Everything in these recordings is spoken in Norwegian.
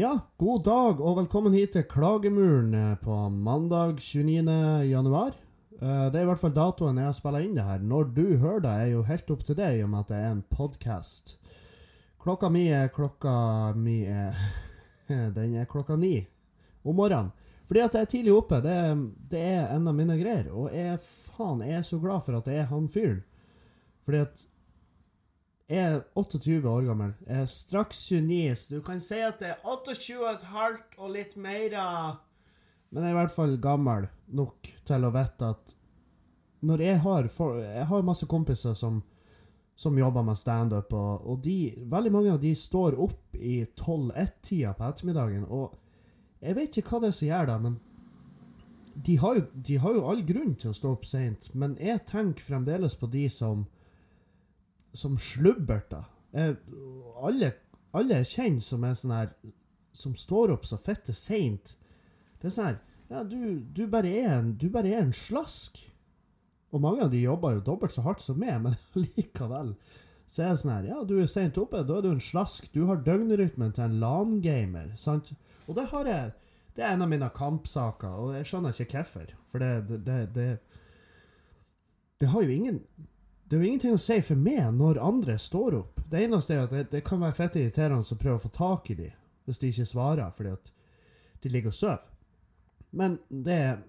Ja, god dag og velkommen hit til Klagemuren eh, på mandag 29. januar. Eh, Det er i hvert fall datoen jeg har spiller inn det her. Når du hører det, er jo helt opp til deg i og med at det er en podkast. Klokka mi er klokka mi er Den er klokka ni om morgenen. Fordi at jeg er tidlig oppe. Det, det er en av mine greier. Og jeg faen jeg er så glad for at det er han fyren. Fordi at er 28 år gammel. Er straks 29, så du kan si at det er 28 og halvt og litt mer. Men jeg er i hvert fall gammel nok til å vite at når jeg har for, Jeg har masse kompiser som, som jobber med standup, og, og de, veldig mange av de står opp i 12-1-tida på ettermiddagen. Og jeg vet ikke hva det er som gjør det, men de har, jo, de har jo all grunn til å stå opp seint. Men jeg tenker fremdeles på de som som slubberter. Alle, alle jeg kjenner som er sånn her Som står opp så fette seint. Det er sånn her Ja, du, du, bare en, du bare er en slask. Og mange av de jobber jo dobbelt så hardt som meg, men likevel. Så er det sånn her Ja, du er seint oppe, da er du en slask. Du har døgnrytmen til en LAN-gamer, sant? Og det har jeg Det er en av mine kampsaker, og jeg skjønner ikke hvorfor. For det, det, det, det Det har jo ingen det er jo ingenting å si for meg når andre står opp. Det eneste er at det, det kan være fett irriterende å prøve å få tak i dem hvis de ikke svarer fordi at de ligger og sover. Men det,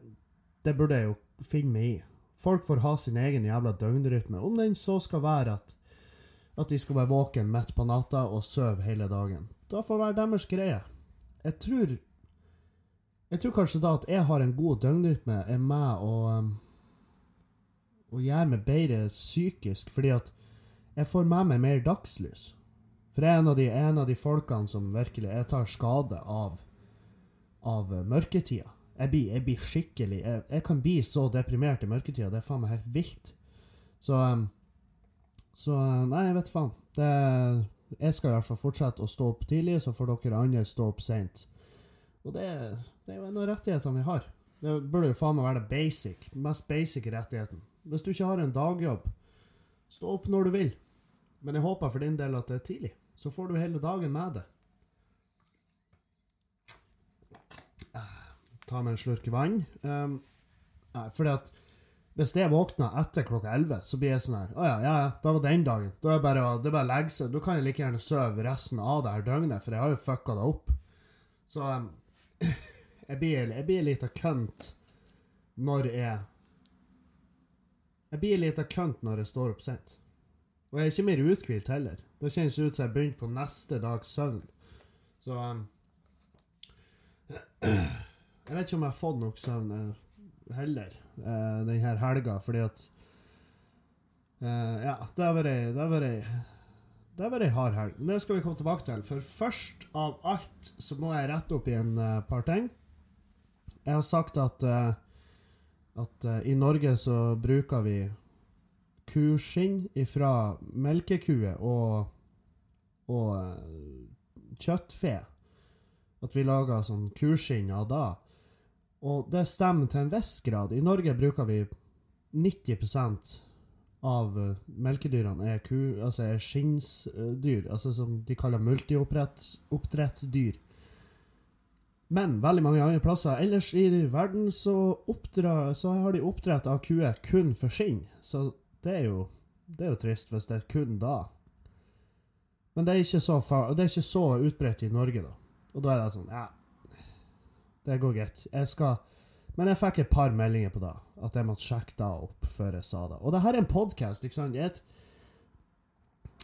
det burde jeg jo finne meg i. Folk får ha sin egen jævla døgnrytme, om den så skal være at, at de skal være våken midt på natta og sove hele dagen. Da får det være deres greie. Jeg tror Jeg tror kanskje da at jeg har en god døgnrytme, er med å um, og gjør meg bedre psykisk, fordi at jeg får med meg mer dagslys. For jeg er en av de, en av de folkene som virkelig Jeg tar skade av, av mørketida. Jeg blir, jeg blir skikkelig jeg, jeg kan bli så deprimert i mørketida. Det er faen meg helt vilt. Så um, Så Nei, jeg vet faen. Det, jeg skal i hvert fall fortsette å stå opp tidlig, så får dere andre stå opp seint. Og det, det er jo en av rettighetene vi har. Det burde jo faen meg være det basic, mest basic rettigheten. Hvis du ikke har en dagjobb, stå opp når du vil. Men jeg håper for din del at det er tidlig. Så får du hele dagen med det. Ah, Ta med en slurk vann. Um, nei, fordi at hvis jeg våkner etter klokka 11, så blir jeg sånn her Å ja, ja, ja, da var den dagen. Da er bare, det er bare å legge seg. Da kan jeg like gjerne sove resten av det her døgnet, for jeg har jo fucka det opp. Så um, jeg blir, jeg blir litt kønt når jeg Jeg blir litt av kønt når jeg står opp sent. Og jeg er ikke mer uthvilt heller. Det kjennes ut som jeg begynte på neste dags søvn. Så um, Jeg vet ikke om jeg har fått nok søvn eh, heller uh, denne helga, fordi at uh, Ja, det har vært Det har vært ei hard helg. Det skal vi komme tilbake til. For først av alt så må jeg rette opp i en uh, par ting. Jeg har sagt at eh, at uh, i Norge så bruker vi kuskinn ifra melkekuer og, og uh, kjøttfe. At vi lager sånn kuskinn av da. Og det stemmer til en viss grad. I Norge bruker vi 90% av eh, melkedyrene er, ku, altså er skinnsdyr, altså som de kaller multioppdrettsdyr. Men veldig mange andre plasser ellers i verden så, oppdra, så har de oppdrett av kuer kun for skinn. Så det er, jo, det er jo trist hvis det er kun da. Men det er ikke så, det er ikke så utbredt i Norge, da. Og da er det sånn Ja, det går greit. Jeg skal Men jeg fikk et par meldinger på det. At jeg måtte sjekke det opp før jeg sa det. Og det her er en podkast, ikke sant? Jeg,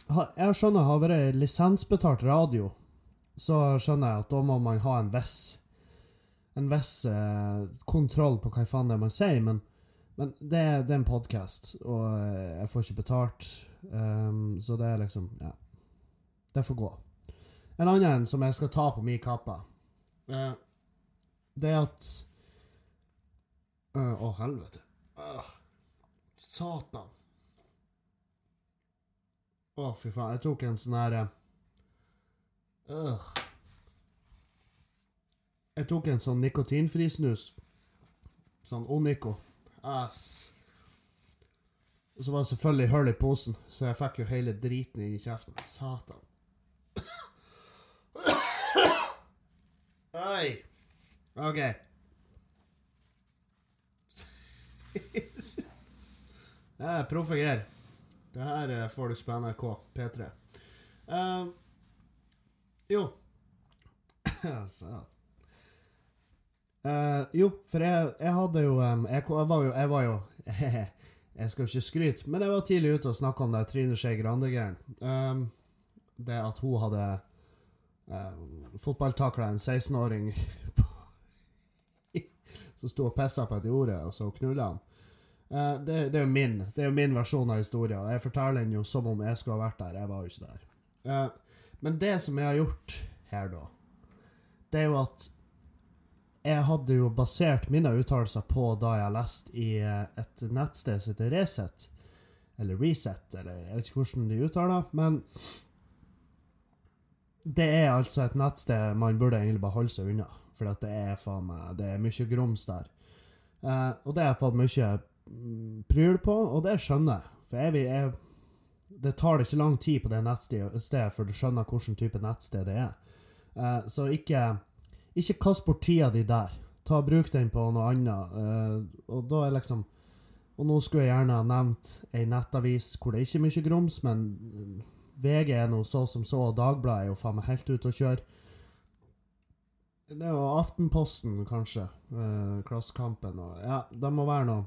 jeg skjønner har vært lisensbetalt radio så skjønner jeg at da må man ha en viss en viss eh, kontroll på hva faen det er man sier, men, men det, det er en podkast, og eh, jeg får ikke betalt, um, så det er liksom Ja. Det får gå. En annen som jeg skal ta på min kappe, eh, det er at eh, Å, helvete. Satan. Å, fy faen. Jeg tok en sånn her eh, Øh. Jeg tok en sånn nikotinfri snus. Sånn Onico. Ass. Og så var det selvfølgelig hull i posen, så jeg fikk jo hele driten i kjeften. Satan. Oi. OK. Det er proffe Geir. Det her får du på NRK P3. Eh, jo. Eh, jo, for jeg, jeg hadde jo um, jeg, jeg var jo Jeg var jo Jeg skal jo ikke skryte, men jeg var tidlig ute og snakka om det Trine Skei Grande-greien. Um, det at hun hadde uh, fotballtakla en 16-åring som sto og pissa på et jorde, og så knulla han. Uh, det, det er jo min Det er jo min versjon av historien. Jeg forteller den jo som om jeg skulle ha vært der. Jeg var jo ikke der. Eh, men det som jeg har gjort her, da, det er jo at jeg hadde jo basert mine uttalelser på da jeg har lest i eh, et nettsted som heter Resett. Eller Reset, eller jeg vet ikke hvordan de uttaler men det er altså et nettsted man burde egentlig bare holde seg unna. For det er faen meg Det er mye grums der. Eh, og det har jeg fått mye mm, pryl på, og det skjønner jeg. For jeg, jeg, det tar ikke lang tid på det nettstedet før du skjønner hvilken type nettsted det er. Eh, så ikke, ikke kast bort tida di der. Ta Bruk den på noe annet. Eh, og da er liksom Og nå skulle jeg gjerne ha nevnt ei nettavis hvor det er ikke er mye grums, men mm, VG er nå så som så, og Dagbladet er jo faen meg helt ute å kjøre. Det er jo Aftenposten, kanskje. Eh, Klassekampen og Ja, det må være noe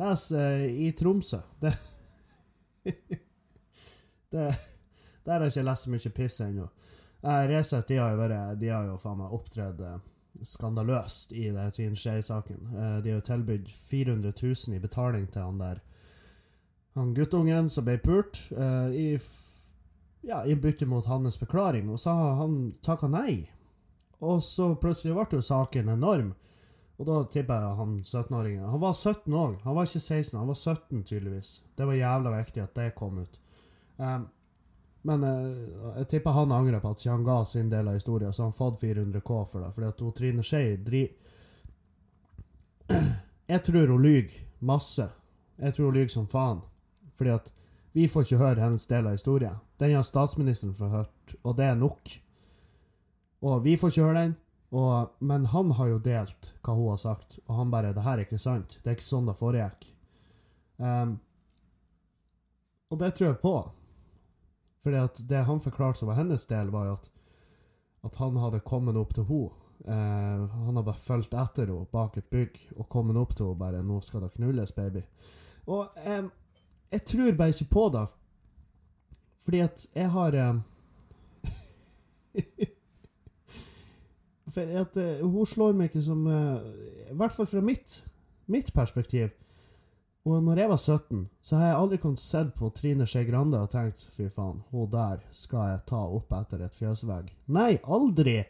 Les eh, i Tromsø. Det Det Der har jeg ikke lest så mye piss ennå. Eh, Resett de har jo vært De har jo faen meg opptredd eh, skandaløst i det Trine Skei-saken. Eh, de har jo tilbudt 400 000 i betaling til han der han guttungen som ble pult, eh, i, ja, i bytte mot hans forklaring, og så har han takka nei. Og så plutselig ble jo saken enorm. Og da tipper jeg han 17-åringen Han var 17 òg, han var ikke 16, han var 17 tydeligvis. Det var jævla viktig at det kom ut. Um, men uh, jeg tipper han angrer på at siden han ga sin del av historien, så har han fått 400 K for det. Fordi at hun Trine Skei dri... Jeg tror hun lyver masse. Jeg tror hun lyver som faen. Fordi at vi får ikke høre hennes del av historien. Den har statsministeren fått hørt, og det er nok. Og vi får ikke høre den. Og, men han har jo delt hva hun har sagt, og han bare 'Det her er ikke sant. Det er ikke sånn det foregikk'. Um, og det tror jeg på. Fordi det han forklarte som var hennes del, var jo at, at han hadde kommet opp til henne. Uh, han har bare fulgt etter henne bak et bygg og kommet opp til henne bare 'Nå skal det knulles, baby'. Og um, jeg tror bare ikke på det. Fordi at jeg har For at uh, hun slår meg ikke som uh, I hvert fall fra mitt, mitt perspektiv. Og når jeg var 17, så har jeg aldri kunnet sett på Trine Skei Grande og tenkt fy faen, hun der skal jeg ta opp etter et fjøsvegg. Nei, aldri!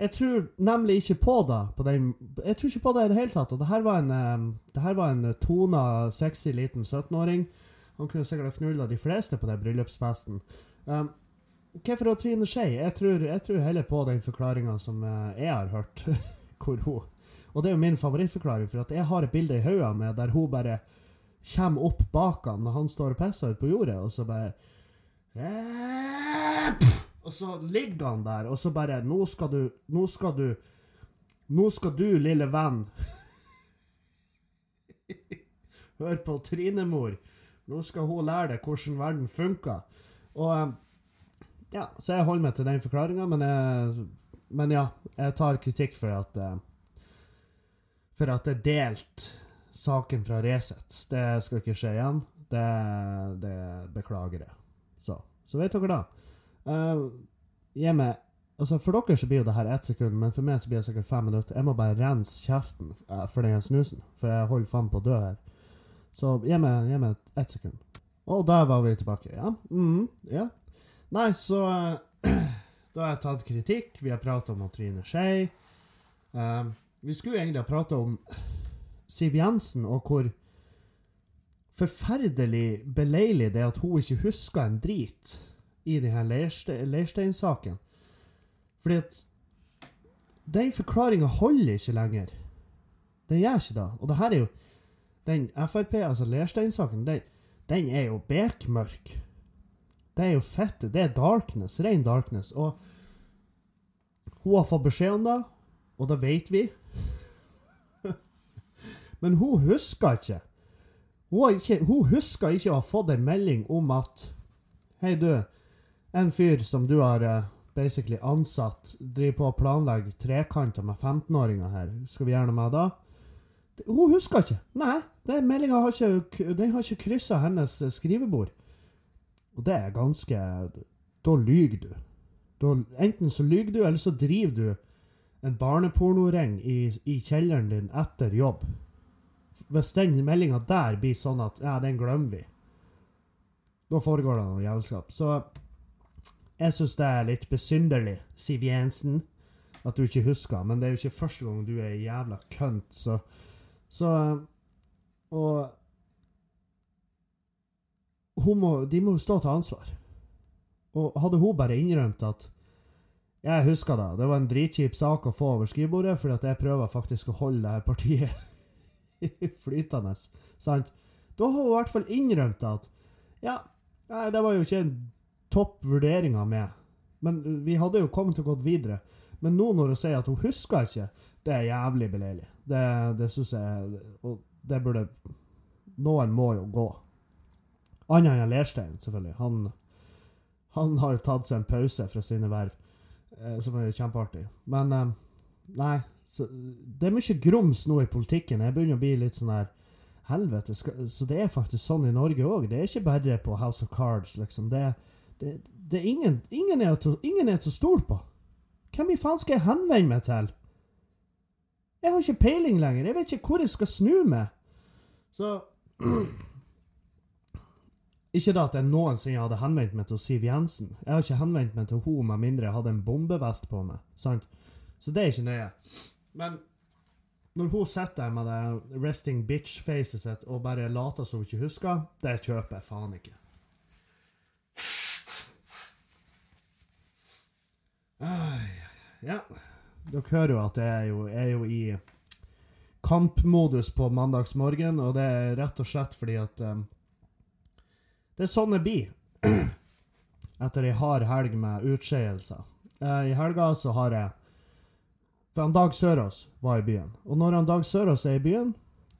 Jeg tror nemlig ikke på det. På den, jeg tror ikke på det i det hele tatt. Og det her var en, um, det her var en tona, sexy liten 17-åring. Han kunne sikkert ha knulla de fleste på den bryllupsfesten. Um, Hvorfor å Trine Skei? Jeg jeg tror heller på den forklaringa som eh, jeg har hørt. hvor hun Og det er jo min favorittforklaring, for at jeg har et bilde i hodet med der hun bare kommer opp bak han når han står og pisser ut på jordet, og så bare Og så ligger han der, og så bare Nå skal du Nå skal du Nå skal du, lille venn Hør på Trinemor. Nå skal hun lære deg hvordan verden funker. Og eh, ja, så jeg holder meg til den forklaringa, men, men ja, jeg tar kritikk for at eh, For at jeg delte saken fra Resett. Det skal ikke skje igjen. Det, det beklager jeg. Så, så vet dere da. Uh, gi meg Altså For dere så blir jo det her ett sekund, men for meg så blir det sikkert fem minutter. Jeg må bare rense kjeften eh, for den snusen, for jeg holder faen på å dø her. Så gi meg, gi meg ett sekund. Og der var vi tilbake. Ja. Mm, ja. Nei, så eh, Da har jeg tatt kritikk. Vi har prata om Trine Skei. Um, vi skulle egentlig ha prata om Siv Jensen og hvor forferdelig beleilig det er at hun ikke husker en drit i denne Leirste Leirstein-saken. Fordi at den forklaringa holder ikke lenger. Den gjør ikke det. Og det her er jo Den Frp, altså Leirstein-saken, den, den er jo bekmørk. Det er jo fett. Det er darkness. Ren darkness. Og hun har fått beskjed om det. og det vet vi. Men hun husker ikke. Hun, ikke. hun husker ikke å ha fått en melding om at Hei, du. En fyr som du har uh, basically ansatt, driver på å planlegge trekanter med 15-åringer her. Skal vi gjøre noe med da? Hun husker ikke. Nei, den meldinga har ikke, den ikke kryssa hennes eh, skrivebord. Og det er ganske Da lyver du. Da, enten så lyver du, eller så driver du en barnepornoring i, i kjelleren din etter jobb. Hvis den meldinga der blir sånn at ja, den glemmer vi, da foregår det noe jævelskap. Så jeg syns det er litt besynderlig, Siv Jensen, at du ikke husker. Men det er jo ikke første gang du er jævla kønt, så Så Og må, de må stå til ansvar. Og hadde hun bare innrømt at Jeg husker det. Det var en dritkjip sak å få over skrivebordet, fordi at jeg prøver faktisk å holde det her partiet flytende. Sant? Da har hun i hvert fall innrømt at Ja, det var jo ikke en topp vurdering av meg, Men vi hadde jo kommet til å gå videre. Men nå når hun sier at hun husker ikke, det er jævlig beleilig. Det, det syns jeg Og det burde Noen må jo gå. Annet enn Lerstein, selvfølgelig. Han, han, har jo tatt seg en pause fra sine verv, eh, som er kjempeartig. Men eh, nei, så, det er mye grums nå i politikken. Jeg begynner å bli litt sånn her Helvete. Skal, så det er faktisk sånn i Norge òg. Det er ikke bare på House of Cards, liksom. Det det, det er ingen, ingen er til å stole på. Hvem i faen skal jeg henvende meg til? Jeg har ikke peiling lenger. Jeg vet ikke hvor jeg skal snu meg. Så Ikke da at jeg noensinne hadde henvendt meg til Siv Jensen. Jeg har ikke henvendt meg til henne med mindre jeg hadde en bombevest på meg. sant? Så det er ikke nøye. Men når hun sitter der med det resting bitch-facet sitt og bare later som hun ikke husker, det kjøper jeg faen ikke. Ja. Dere hører jo at jeg er jo, er jo i kampmodus på mandagsmorgen, og det er rett og slett fordi at um, Det er sånn det blir etter ei hard helg med utskeielser. Uh, I helga så har jeg For han Dag Sørås var i byen. Og når han Dag Sørås er i byen,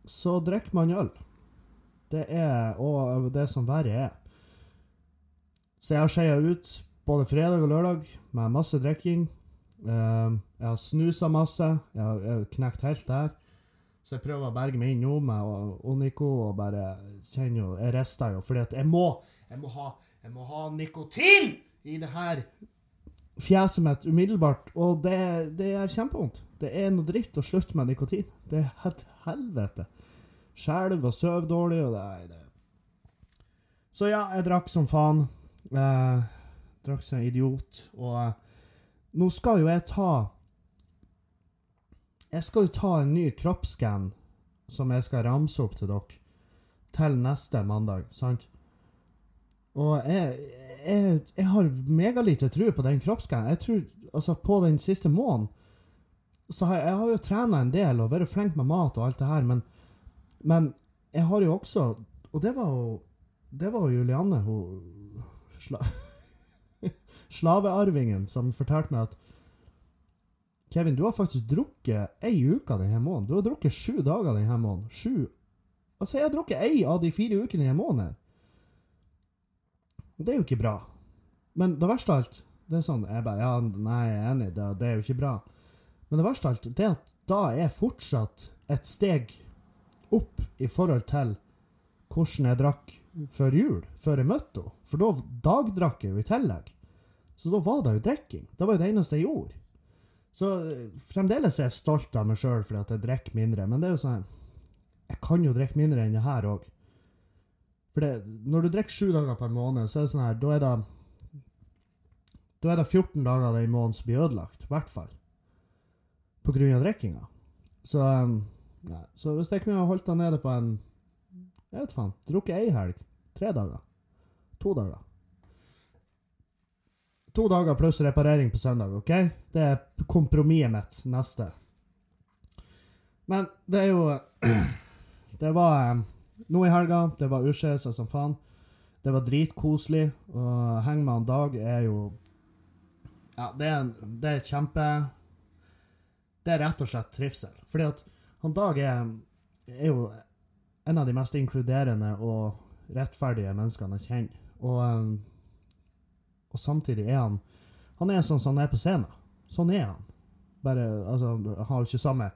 så drikker man øl. Det er Og det som verre er. Så jeg har skeia ut både fredag og lørdag med masse drikking. Uh, jeg har snusa masse. Jeg har, jeg har, knekt helt der. Så jeg prøver å berge meg inn nå med Onico og bare kjenner jo Jeg rister jo, fordi at jeg må, jeg må, ha, jeg må ha nikotin i det her fjeset mitt umiddelbart. Og det, det er kjempevondt. Det er noe dritt å slutte med nikotin. Det er helt helvete. Skjelv og sover dårlig og det, er det Så ja, jeg drakk som faen. Eh, drakk en idiot. Og eh, nå skal jo jeg ta Jeg skal jo ta en ny kroppsskann som jeg skal ramse opp til dere til neste mandag, sant? Og jeg, jeg, jeg har megalite tro på den kroppsskannen. Jeg tror altså på den siste måneden så har jeg, har jo trena en del og vært flink med mat og alt det her, men, men jeg har jo også Og det var jo Det var Julianne, hun sla, slavearvingen som fortalte meg at Kevin, du har faktisk drukket ei uke denne måneden. Du har drukket sju dager denne måneden. Sju Altså, jeg har drukket ei av de fire ukene i måneden. måned. Det er jo ikke bra. Men det verste av alt det er sånn, jeg bare, ja, Nei, jeg er enig, det, det er jo ikke bra. Men det verste av alt det er at da er fortsatt et steg opp i forhold til hvordan jeg drakk før jul, før jeg møtte henne. For da dagdrakk jeg jo i tillegg. Så da var det jo drikking. Det var jo det eneste jeg gjorde. Så eh, fremdeles er jeg stolt av meg sjøl fordi at jeg drikker mindre, men det er jo sånn Jeg kan jo drikke mindre enn det her òg. For det, når du drikker sju dager på en måned, så er det sånn her Da er det Da er det 14 dager i måneden som blir ødelagt. I hvert fall. På grunn av drikkinga. Så um. Så hvis jeg kunne holdt det nede på en Jeg vet faen. Drukket ei helg. Tre dager. To dager. To dager pluss reparering på søndag, OK? Det er kompromisset mitt neste. Men det er jo Det var eh, nå i helga. Det var utskeielser som faen. Det var dritkoselig. Og henge med han Dag er jo Ja, det er, en, det er kjempe det er rett og slett trivsel. Fordi at han Dag er, er jo en av de mest inkluderende og rettferdige menneskene jeg kjenner. Og, um, og samtidig er han Han er sånn som han er på scenen. Sånn er han. Bare, altså, han har jo ikke samme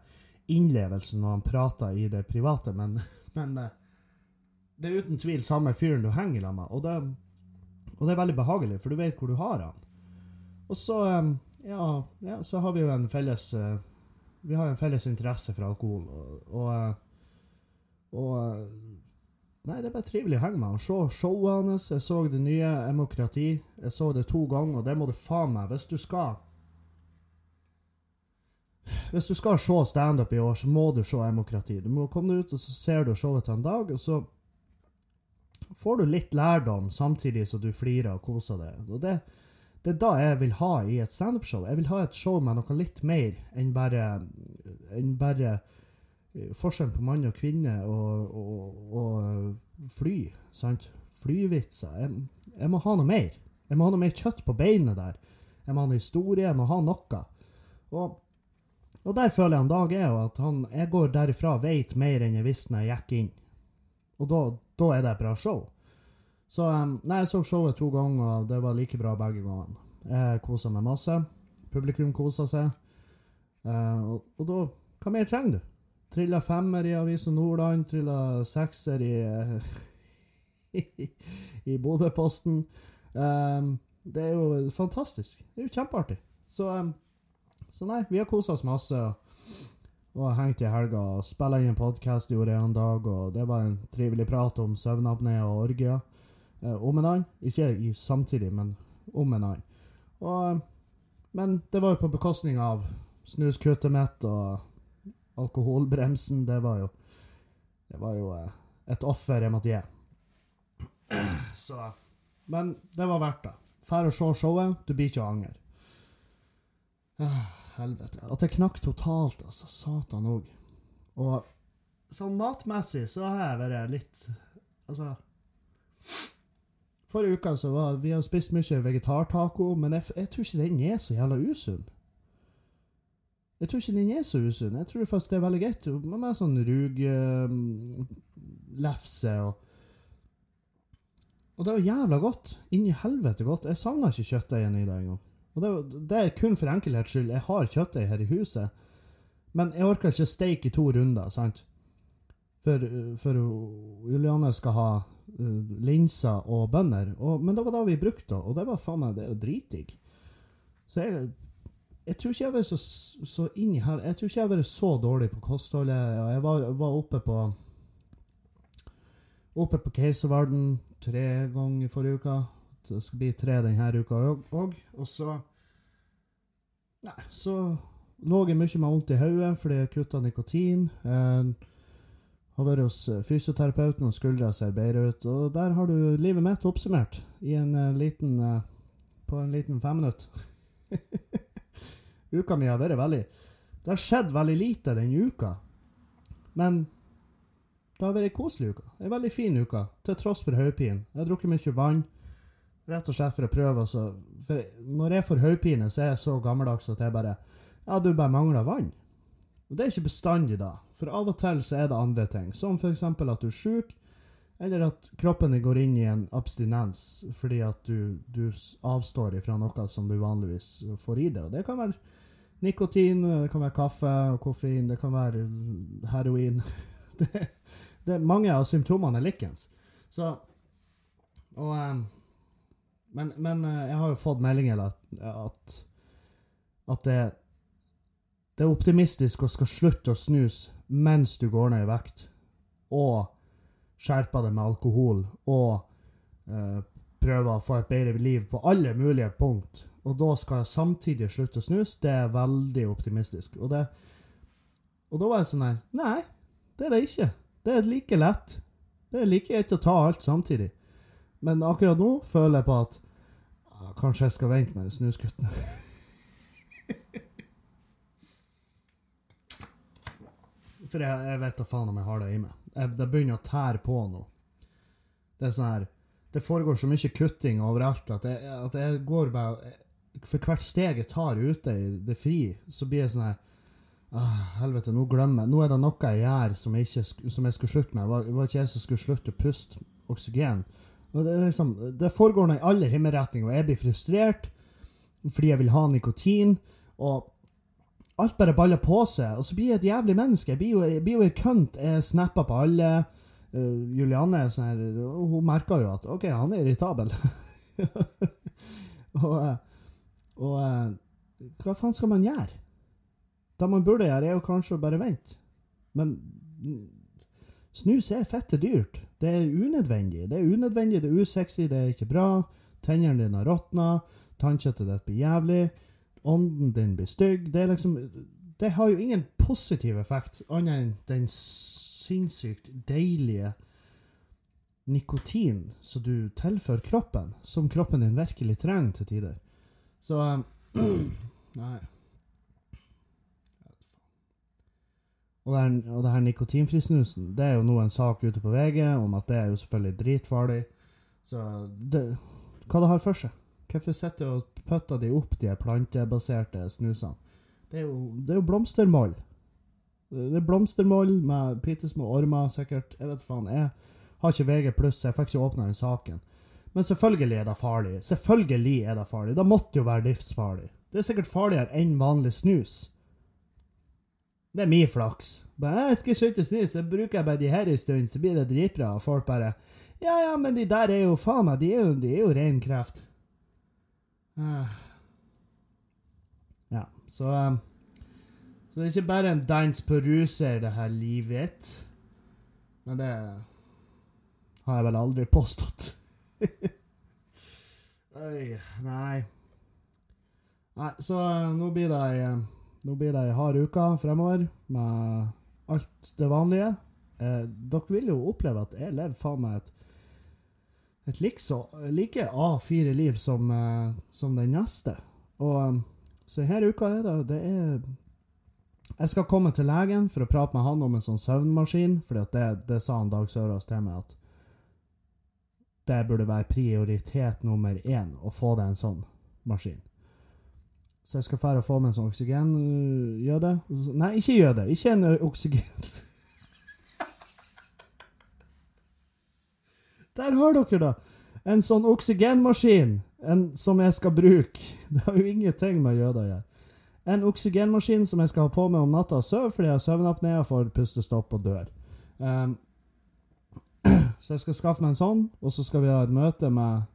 innlevelse når han prater i det private, men, men eh, det er uten tvil samme fyren du henger sammen med. Og det, og det er veldig behagelig, for du vet hvor du har han. Og så, um, ja, ja, så har vi jo en felles uh, Vi har en felles interesse for alkohol. Og, og, og Nei, det er bare trivelig å henge med han. Se showet hans. Jeg så det nye Demokrati. Jeg så det to ganger, og det må du faen meg Hvis du skal Hvis du skal se standup i år, så må du se Demokrati. Du må komme deg ut, og så ser du showet til en dag, og så får du litt lærdom samtidig som du flirer og koser deg. Og det, det er da jeg vil ha i et standup-show. Jeg vil ha et show med noe litt mer enn bare, enn bare forskjellen på mann og kvinne og, og, og fly. sant? Flyvitser. Jeg, jeg, må ha noe mer. Jeg må ha noe mer kjøtt på beinet der. Jeg må ha en historie, jeg må ha noe. Og, og der føler jeg en Dag er at han, jeg går derifra og vet mer enn jeg visste når jeg gikk inn. Og da, er det et bra show. Så nei, jeg så showet to ganger, og det var like bra begge gangene. Jeg kosa meg masse. Publikum kosa seg. Uh, og, og, da Hva mer trenger du? Trilla femmer i Avisa Nordland, trilla sekser i i, i Bodø-posten. Um, det er jo fantastisk. Det er jo kjempeartig. Så, um, så nei, vi har kosa oss masse. Og hengt i helga og spilla inn en podkast gjorde jeg en dag, og det var en trivelig prat om søvnapné og orgier. Uh, om en annen. Ikke i, samtidig, men om en annen. Og, men det var jo på bekostning av snuskuttet mitt og alkoholbremsen. Det var jo Det var jo eh, et offer jeg måtte gi. Så Men det var verdt det. Fær og se showet. Du blir ikke å angre. Ah helvete. At det knakk totalt, altså. Satan òg. Og sånn matmessig så har jeg vært litt Altså Forrige uke så var Vi har spist mye vegetartaco, men jeg, jeg, tror ikke den er så jævla usunn. Jeg tror ikke den er så usunn. Jeg tror faktisk det er veldig greit med sånn ruglefse um, og Og det var jævla godt. Inni helvete godt. Jeg savna ikke kjøttdeigen i det engang. Og det, det, er kun for enkelhets skyld. Jeg har kjøttdeig her i huset, men jeg orker ikke steike i to runder, sant? For, for Juliane skal ha uh, linser og bønner. Og, men det var da vi brukte og det var faen meg det er dritdigg. Så jeg, jeg tror ikke jeg vært så, så inni her Jeg tror ikke jeg har vært så dårlig på kostholdet. Jeg var, var oppe på Oppe på Keiserverden tre ganger i forrige uke. Det skal bli tre denne uka òg. Og så Nei, så lå jeg mye med vondt i hodet fordi jeg kutta nikotin. Jeg har vært hos eh, fysioterapeuten, og skuldra ser bedre ut. Og der har du livet mitt oppsummert i en uh, liten uh, på en liten femminutt. uka mi har vært veldig Det har skjedd veldig lite den uka. Men det har vært ei koselig uke. Ei veldig fin uke, til tross for hodepine. Jeg har drukket mye vann. Rett og slett for å prøve. Altså. For når jeg får hodepine, så er jeg så gammeldags at jeg bare Ja, du bare mangler vann. Og det er ikke bestandig, da. For av og til så er det andre ting. Som f.eks. at du er sjuk, eller at kroppen din går inn i en abstinens fordi at du, du avstår ifra noe som du vanligvis får i deg. Og det kan være nikotin, det kan være kaffe og koffein, det kan være heroin. Det, det, mange av symptomene er likens. Så Og um, men, men eh, jeg har jo fått meldinger at, at, at det, det, er optimistisk å skal slutte å snuse mens du går ned i vekt, og skjerpe det med alkohol, og uh, prøve å få et bedre liv på alle mulige punkt, og da skal jeg samtidig slutte å snuse, det er veldig optimistisk. Og, det, og da var jeg sånn her Nei, det er det ikke. Det er like lett. Det er like greit å ta alt samtidig. Men akkurat nå føler jeg på at kanskje jeg skal vente med snuskuttene. For jeg, jeg vet da faen om jeg har det i meg. Jeg, det begynner å tære på nå. Det er sånn her Det foregår så mye kutting overalt at jeg, at jeg går bare For hvert steg jeg tar ute i det fri, så blir jeg sånn her ah, Helvete, nå glemmer jeg. Nå er det noe jeg gjør som jeg, ikke, som jeg skulle slutte med. Det var, ikke jeg som skulle slutte å puste oksygen. Og det, liksom, det foregår nå i alle himmelretninger, og jeg blir frustrert fordi jeg vil ha nikotin. Og alt bare baller på seg. Og så blir jeg et jævlig menneske. Jeg blir jo, jeg kønt. Jeg snapper på alle. Uh, Julianne er sånn her Hun merker jo at OK, han er irritabel. og eh, og eh, hva faen skal man gjøre? Det man burde gjøre, er jo kanskje å bare vente. Men mm, snus er fette dyrt. Det er unødvendig. Det er unødvendig, det er usexy, det er ikke bra. Tennene dine har råtna, tannkjøttet ditt blir jævlig, ånden din blir stygg. Det er liksom Det har jo ingen positiv effekt, annet enn den sinnssykt deilige nikotin som du tilfører kroppen, som kroppen din virkelig trenger til tider. Så um, Nei. Og det, her, og det her nikotinfri snusen, det er jo nå en sak ute på VG om at det er jo selvfølgelig dritfarlig. Så det, hva det har for seg? Hvorfor sitter og putter de opp de plantebaserte snusene? Det er jo, det er jo blomstermål. Det er blomstermål med bitte små ormer, sikkert. Jeg vet faen. Jeg har ikke VG pluss, jeg fikk ikke åpna den saken. Men selvfølgelig er det farlig. Selvfølgelig er det farlig. Det måtte jo være livsfarlig. Det er sikkert farligere enn vanlig snus. Det er min flaks. Bare, jeg skal slutte å snus, så bruker jeg bare de her en stund, så blir det dritbra. Og folk bare Ja, ja, men de der er jo faen meg, de er jo, de er jo ren kreft. Ah. Ja, så um, Så det er ikke bare en dans på ruser, det her livet. Men det har jeg vel aldri påstått. Oi, nei. Nei, så uh, nå blir det ei uh, nå blir det ei hard uke fremover med alt det vanlige. Eh, dere vil jo oppleve at jeg lever faen meg et, et likso, like A4-liv som, eh, som den neste. Og eh, så her uka er det, det er Jeg skal komme til legen for å prate med han om en sånn søvnmaskin, for det, det sa han Dag Sørås til meg at det burde være prioritet nummer én å få deg en sånn maskin. Så jeg skal fære og få meg en sånn oksygenjøde. Nei, ikke jøde. Ikke en oksygen... Der har dere det! En sånn oksygenmaskin en, som jeg skal bruke. Det har jo ingenting med jøder å gjøre. En oksygenmaskin som jeg skal ha på meg om natta og sove fordi jeg har søvnapné og får pustestopp og dør. Um, så jeg skal skaffe meg en sånn, og så skal vi ha et møte med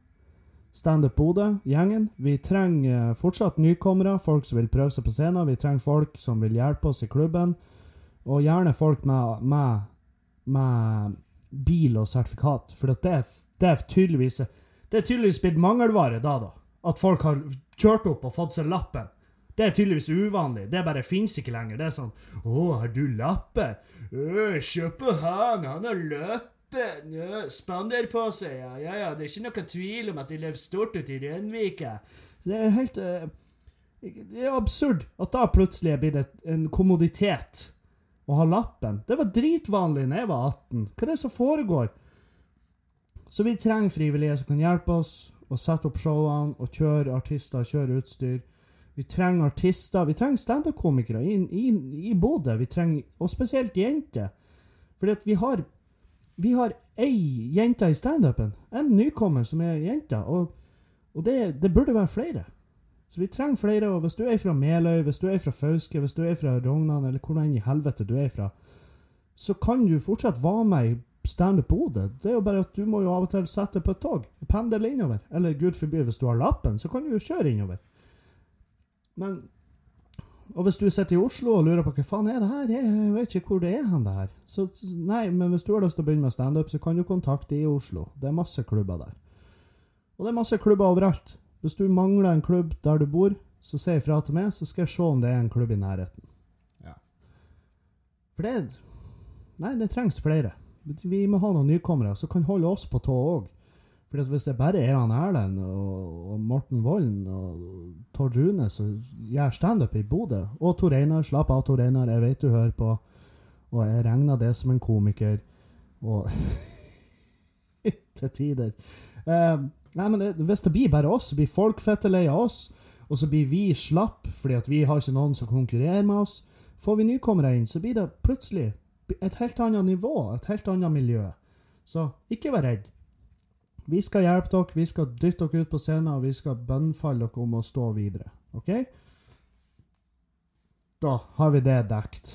Standup Bodø, gjengen. Vi trenger eh, fortsatt nykommere, folk som vil prøve seg på scenen. Vi trenger folk som vil hjelpe oss i klubben. Og gjerne folk med, med, med bil og sertifikat, for det, er- det er tydeligvis Det er tydeligvis blitt mangelvare da, da. At folk har kjørt opp og fått seg lappen. Det er tydeligvis uvanlig. Det bare fins ikke lenger. Det er sånn Å, har du lappe? Øh, Se på han, han har lappen. Ja, Spander på seg, ja. ja. Ja, Det er ikke noe tvil om at de lever stort ute i Rønvika. Det er helt uh, Det er absurd at da plutselig er blitt en kommoditet å ha lappen. Det var dritvanlig da jeg var 18. Hva er det som foregår? Så vi trenger frivillige som kan hjelpe oss å sette opp showene og kjøre artister, kjøre utstyr. Vi trenger artister. Vi trenger standup-komikere i, i, i Bodø. Vi trenger, og spesielt jenter. Fordi at vi har vi har ei jente i standupen. En nykommer som er jente. Og, og det, det burde være flere. Så vi trenger flere. Og hvis du er fra Meløy, hvis du er fra Fauske, hvis du er fra Rognan, eller hvor enn i helvete du er fra, så kan du fortsatt være med i Standup Bodø. Det er jo bare at du må jo av og til sette på et tog. Pendle innover. Eller gud forby, hvis du har lappen, så kan du jo kjøre innover. Men Og hvis du sitter i Oslo og lurer på hva faen er det her, jeg vet ikke hvor det er hen det her. Så nei, men hvis du har lyst til å begynne med standup, så kan du kontakte i Oslo. Det er masse klubber der. Og det er masse klubber overalt. Hvis du mangler en klubb der du bor, så si ifra til meg, så skal jeg se om det er en klubb i nærheten. Ja. For det Nei, det trengs flere. Vi må ha noen nykommere som kan holde oss på tå òg. For hvis det bare er han Erlend og, og Morten Volden og Tord Rune som gjør standup i Bodø, og Tor Einar Slapp av, Tor Einar, jeg vet du hører på, og jeg regner det som en komiker, og Til tider. Uh, nei, men det, hvis det blir bare oss, så blir folk fette av oss, og så blir vi slapp fordi at vi har ikke noen som konkurrerer med oss. Får vi nykommere inn, så blir det plutselig et helt annet nivå, et helt annet miljø. Så ikke vær redd. Vi skal hjelpe dere, vi skal dytte dere ut på scenen, og vi skal bønnfalle dere om å stå videre. OK? Da har vi det dekt.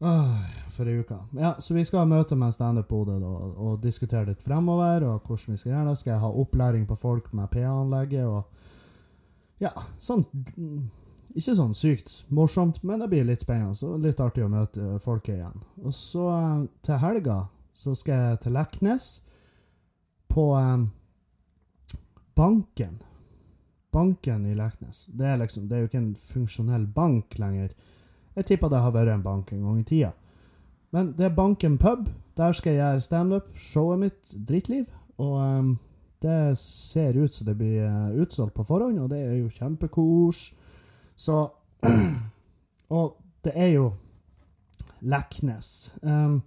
Åh, for ei uke. Ja, så vi skal ha møte med Standup Bodø og, og diskutere litt fremover, og hvordan vi skal gjøre det. Skal jeg ha opplæring på folk med PA-anlegget og Ja, sånn Ikke sånn sykt morsomt, men det blir litt spennende og litt artig å møte folket igjen. Og så eh, til helga så skal jeg til Leknes på um, banken. Banken i Leknes. Det er liksom, det er jo ikke en funksjonell bank lenger. Jeg tipper det har vært en bank en gang i tida. Men det er Banken pub. Der skal jeg gjøre standup. Showet mitt, Drittliv. Og um, det ser ut som det blir uh, utsolgt på forhånd, og det er jo kjempekos. Så Og det er jo Leknes. Um,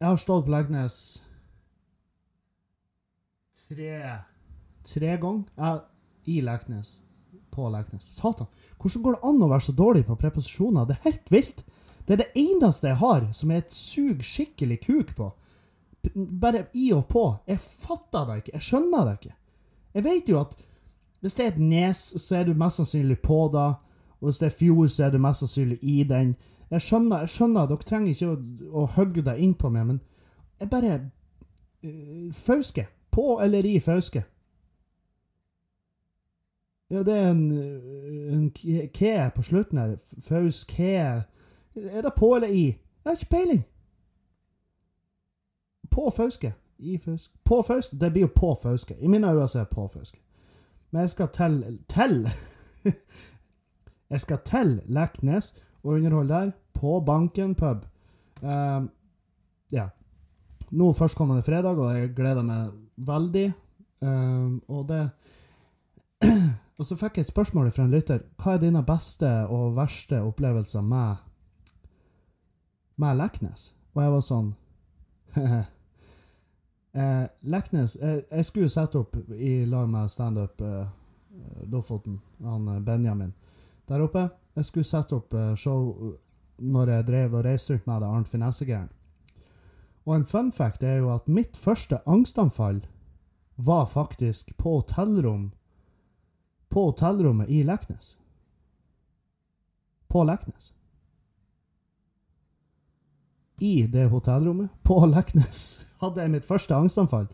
jeg har stått på Leknes tre tre ganger. I Leknes. På Leknes. Satan. Hvordan går det an å være så dårlig på preposisjoner? Det er helt vilt. Det er det eneste jeg har som jeg sug skikkelig kuk på. Bare i og på. Jeg fatter det ikke. Jeg skjønner det ikke. Jeg vet jo at hvis det er et nes, så er du mest sannsynlig på det. Og hvis det er fjord, så er du mest sannsynlig i den. Jeg skjønner, jeg skjønner dere trenger ikke å, å hogge deg inn på meg, men jeg bare uh, Fauske. På eller i Fauske. Ja, det er en, en ke på slutten her. Fauske Er det på eller i? Jeg har ikke peiling. På Fauske. I Fauske. På Fauske. Det blir jo på Fauske. I mine øyne er det på Fauske. Men jeg skal til Til! jeg skal til Leknes og underholde der. På Banken pub. Um, ja. Nå førstkommende fredag, og jeg gleder meg veldig. Um, og det Og så fikk jeg et spørsmål fra en lytter. Hva er dine beste og verste opplevelser med, med Leknes? Og jeg var sånn eh, Leknes jeg, jeg, skulle sette opp i lag med standup eh, Lofoten, han eh, Benjamin der oppe. Jeg skulle sette opp eh, show når jeg drev og reiste rundt med det Arnt Finessegæren. Og en fun fact er jo at mitt første angstanfall var faktisk på hotellrom på hotellrommet i Leknes. På Leknes. I det hotellrommet, på Leknes, hadde jeg mitt første angstanfall.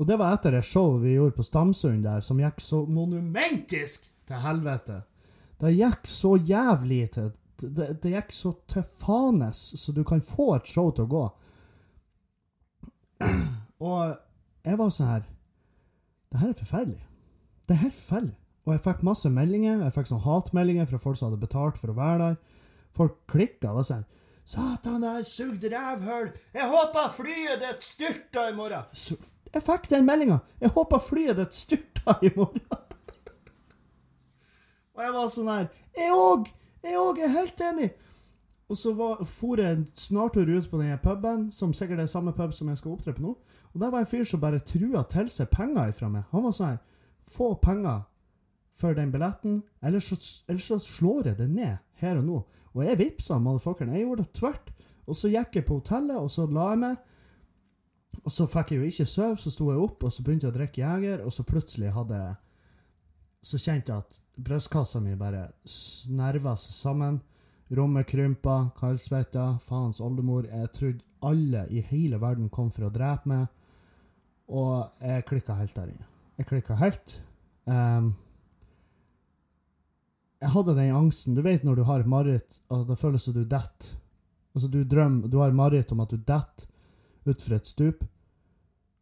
Og det var etter det showet vi gjorde på Stamsund der, som gikk så monumentisk til helvete. Det gikk så jævlig til det, det gikk så til fanes så du kan få et show til å gå. Og jeg var sånn her Det her er forferdelig. Det er helt forferdelig. Og jeg fikk masse meldinger. Jeg fikk sånn hatmeldinger fra folk som hadde betalt for å være der. Folk klikka og sa Satan, jeg har sugd rævhull! Jeg håper flyet ditt styrter i morgen! Så jeg fikk den meldinga! Jeg håper flyet ditt styrter i morgen! og jeg var sånn her Jeg òg! Jeg òg er helt enig! Og så var, for jeg en snartur ut på den puben, som sikkert er samme pub som jeg skal opptre på nå. Og der var en fyr som bare trua til seg penger ifra meg. Han var sånn her Få penger for den billetten, ellers så, ellers så slår jeg det ned her og nå. Og jeg vippsa motherfuckeren. Jeg gjorde det tvert. Og så gikk jeg på hotellet, og så la jeg meg. Og så fikk jeg jo ikke sove, så sto jeg opp og så begynte jeg å drikke Jeger, og så plutselig hadde jeg Så kjente jeg at brystkassa mi bare snerva seg sammen. Rommet krympa, kaldsvetta, faens oldemor. Jeg trodde alle i hele verden kom for å drepe meg. Og jeg klikka helt der inne. Jeg klikka helt. Um, jeg hadde den angsten Du vet når du har mareritt, og det føles som du detter. Altså, du drømmer Du har mareritt om at du detter utfor et stup,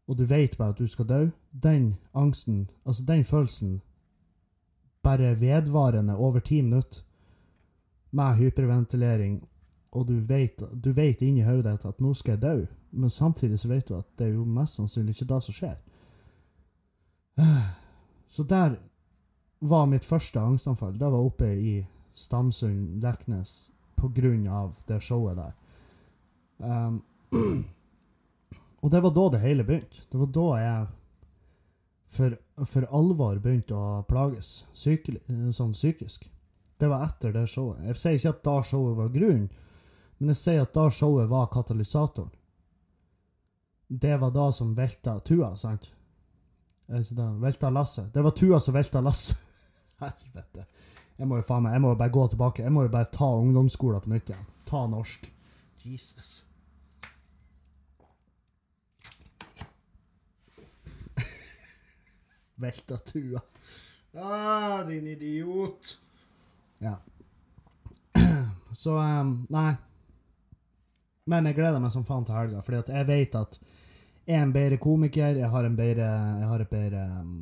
og du vet bare at du skal dø. Den angsten, altså den følelsen, bare vedvarende over ti minutter med hyperventilering, og du vet, du vet inni hodet at nå skal jeg dø, men samtidig så vet du at det er jo mest sannsynlig ikke det som skjer. Så der var mitt første angstanfall. Det var oppe i Stamsund, Leknes, på grunn av det showet der. Um, og det var da det hele begynte. Det var da jeg for, for alvor begynte å plages sykelig, sånn psykisk. Det var etter det showet. Jeg sier ikke at da showet var grunnen, men jeg sier at da showet var katalysatoren. Det var da som velta tua, sant? Det? Velta lasset. Det var tua som velta lasset. Helvete. Jeg må jo faen meg, jeg må jo bare gå tilbake. Jeg må jo bare ta ungdomsskolen på nytt igjen. Ta norsk. Jesus. Velta tua. Ah, din idiot. Ja. Så um, Nei. Men jeg gleder meg som faen til helga, fordi at jeg vet at jeg er en bedre komiker, jeg har en bedre Jeg har et bedre um,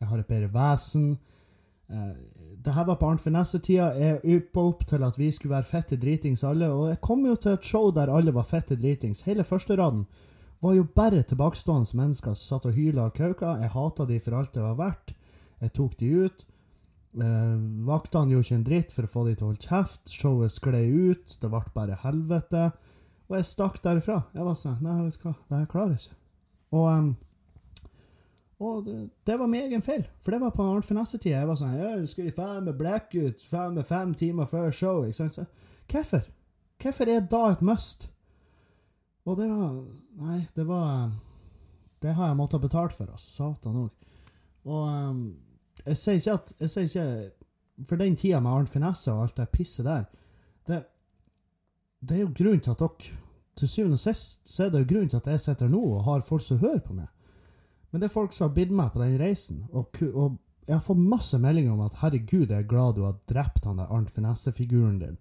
Jeg har et bedre vesen. Uh, det her var på Arnt Finesse-tida. Jeg yppa opp til at vi skulle være fette dritings alle, og jeg kom jo til et show der alle var fette dritings. Hele førsteraden var jo bare tilbakestående mennesker som satt og hyla og kauka. Jeg hata de for alt det var verdt. Jeg tok de ut. Eh, vaktene gjorde ikke en dritt for å få de til å holde kjeft. Showet sklei ut. Det ble bare helvete. Og jeg stakk derifra. Jeg var sånn Nei, vet du hva, det her klarer jeg ikke. Og, um, og det, det, var min egen feil, for det var på Arnt Finesse-tida. Jeg var sånn ja, 'Skal vi faen meg blackout faen meg fem timer før show?' Ikke sant? Hvorfor? Hvorfor er da et must? Og det var Nei, det var Det har jeg måttet ha betalt for. Satan òg. Og um, jeg sier ikke at Jeg sier ikke For den tida med Arnt Finesse og alt det pisset der, det, det er jo grunnen til at dere Til syvende og sist så er det jo grunnen til at jeg sitter nå og har folk som hører på meg. Men det er folk som har bidd meg på den reisen. Og, og, jeg har fått masse meldinger om at 'herregud, jeg er glad du har drept han der Arnt Finesse-figuren din'.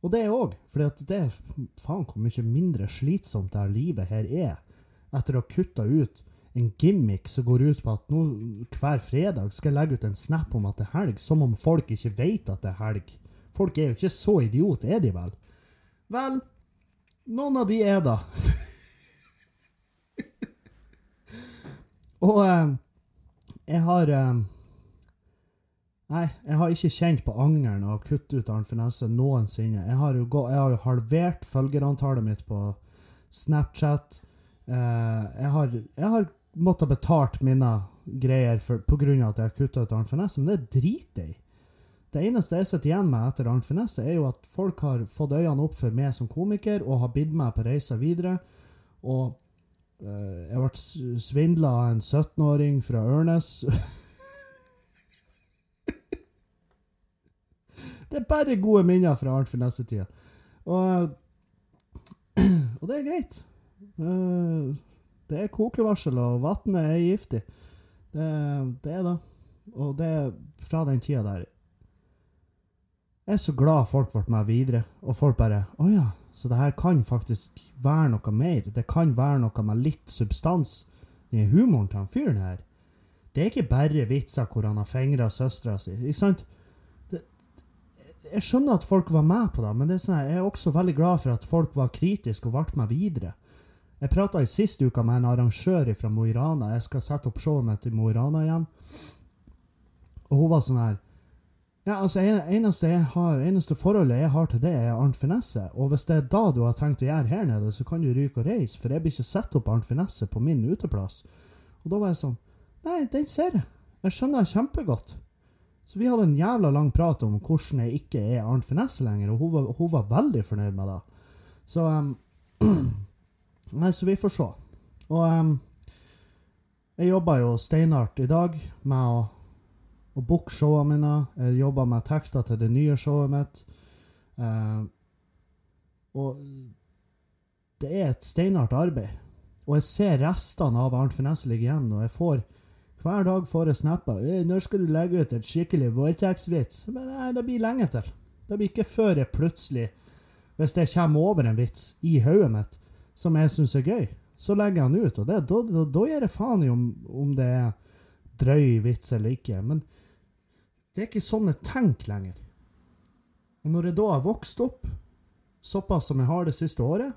Og det òg, for det er faen hvor mye mindre slitsomt det her livet her er, etter å ha kutta ut en gimmick som går ut på at nå hver fredag skal jeg legge ut en snap om at det er helg, som om folk ikke vet at det er helg. Folk er jo ikke så idiot, er de vel? Vel, noen av de er da. Og eh, jeg har eh, Nei, jeg har ikke kjent på angeren av å kutte ut Arnt noensinne. Jeg har jo, gå, jeg har jo halvert følgerantallet mitt på Snapchat. Eh, jeg, har, jeg har måttet betalt mine greier pga. at jeg har kutta ut Arnt Finesse, men det driter jeg i. Det eneste jeg sitter igjen med etter Arnt Finesse, er jo at folk har fått øynene opp for meg som komiker og har bidd meg på reiser videre. Og uh, jeg ble svindla av en 17-åring fra Ørnes. det er bare gode minner fra Arnt Finesse-tida. Og, og, det er greit. Uh, det er kokevarsel, og vannet er giftig. Det, det er det. Og det er fra den tida der jeg er så glad folk ble med videre, og folk bare Å ja, så det her kan faktisk være noe mer. Det kan være noe med litt substans i humoren til han fyren her. Det er ikke bare vitser hvor han har fingra søstera si. Ikke sant? Det, jeg skjønner at folk var med på det, men det er sånn, jeg er også veldig glad for at folk var kritiske og ble med videre. Jeg prata i siste uka med en arrangør fra Mo i Rana. Jeg skal sette opp showet mitt i Mo i Rana igjen. Og hun var sånn her ja, altså eneste, har, eneste forholdet jeg har til det, er Arnt Finesse. Og hvis det er da du har tenkt å gjøre her nede, så kan du ryke og reise, for jeg blir ikke satt opp Arnt Finesse på min uteplass. Og da var jeg sånn Nei, den ser jeg. Jeg skjønner kjempegodt. Så vi hadde en jævla lang prat om hvordan jeg ikke er Arnt Finesse lenger, og hun var, hun var veldig fornøyd med det. Så um, Nei, så vi får se. Og um, jeg jobber jo steinhardt i dag med å å booke showene mine. Jeg jobber med tekster til det nye showet mitt. Uh, og det er et steinhardt arbeid. Og jeg ser restene av Arnt Finesse ligge igjen, og jeg får hver dag får jeg snapper. 'Når skal du legge ut et skikkelig voldtektsvits?' Men nei, det blir lenge til. Det blir ikke før jeg plutselig, hvis jeg kommer over en vits i hodet mitt som jeg syns er gøy, så legger jeg den ut. Og det, da, da, da gir jeg faen i om, om det er drøy vits eller ikke. Men det er ikke sånn jeg tenker lenger. Og når jeg da har vokst opp såpass som jeg har det siste året,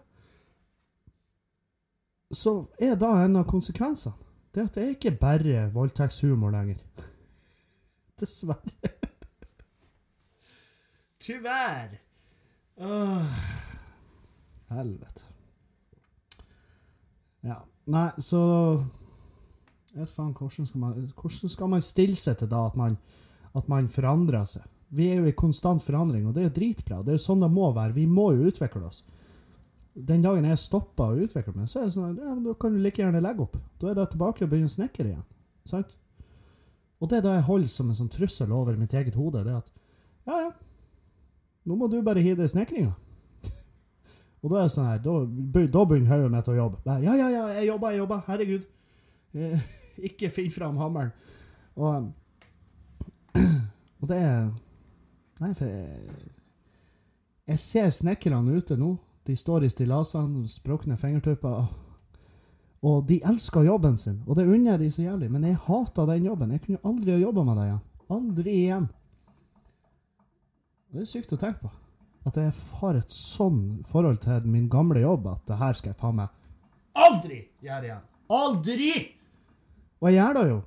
så er da en av konsekvensene det at det er ikke bare voldtektshumor lenger. Dessverre. Tyvärr. Åh. Helvete. Ja. Nei, så Jeg vet faen, hvordan skal man, hvordan skal man stille seg til da at man at man forandrer seg. Vi er jo i konstant forandring, og det er jo dritbra. Det er jo sånn det må være. Vi må jo utvikle oss. Den dagen jeg stopper å utvikle meg, så er det sånn at ja, da kan du like gjerne legge opp. Da er det tilbake og begynne å snekre igjen. Sant? Og det er da jeg holder som en sånn trussel over mitt eget hode, det at ja, ja, nå må du bare hive deg i snekringa. Og da er det sånn her, da, da begynner hodet mitt å jobbe. Ja, ja, ja, jeg jobber, jeg jobber. Herregud. Eh, ikke finn fram hammeren. Og, og det er Nei, for jeg, jeg ser snekkerne ute nå. De står i stillasene, sprukne fingertupper. Og de elsker jobben sin, og det unner jeg de så jævlig. Men jeg hater den jobben. Jeg kunne aldri ha jobba med det igjen. Aldri igjen. Det er sykt å tenke på. At jeg har et sånn forhold til min gamle jobb at det her skal jeg faen meg aldri gjøre igjen. Aldri! Og jeg gjør det jo.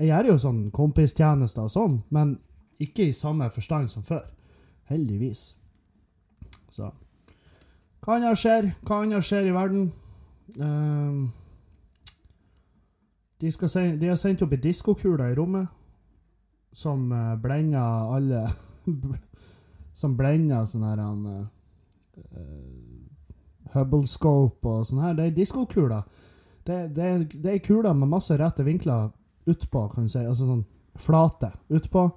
Jeg gjør jo sånn kompistjenester og sånn, men ikke i samme forstand som før. Heldigvis. Så Hva annet skjer? Hva annet skjer i verden? Um, de, se, de har sendt opp ei diskokule i rommet som uh, blender alle Som blender sånn her han uh, Hubble-scope og sånn her. Det er diskokuler. Det, det, det er kuler med masse rette vinkler utpå, kan du si. Altså sånn flate utpå,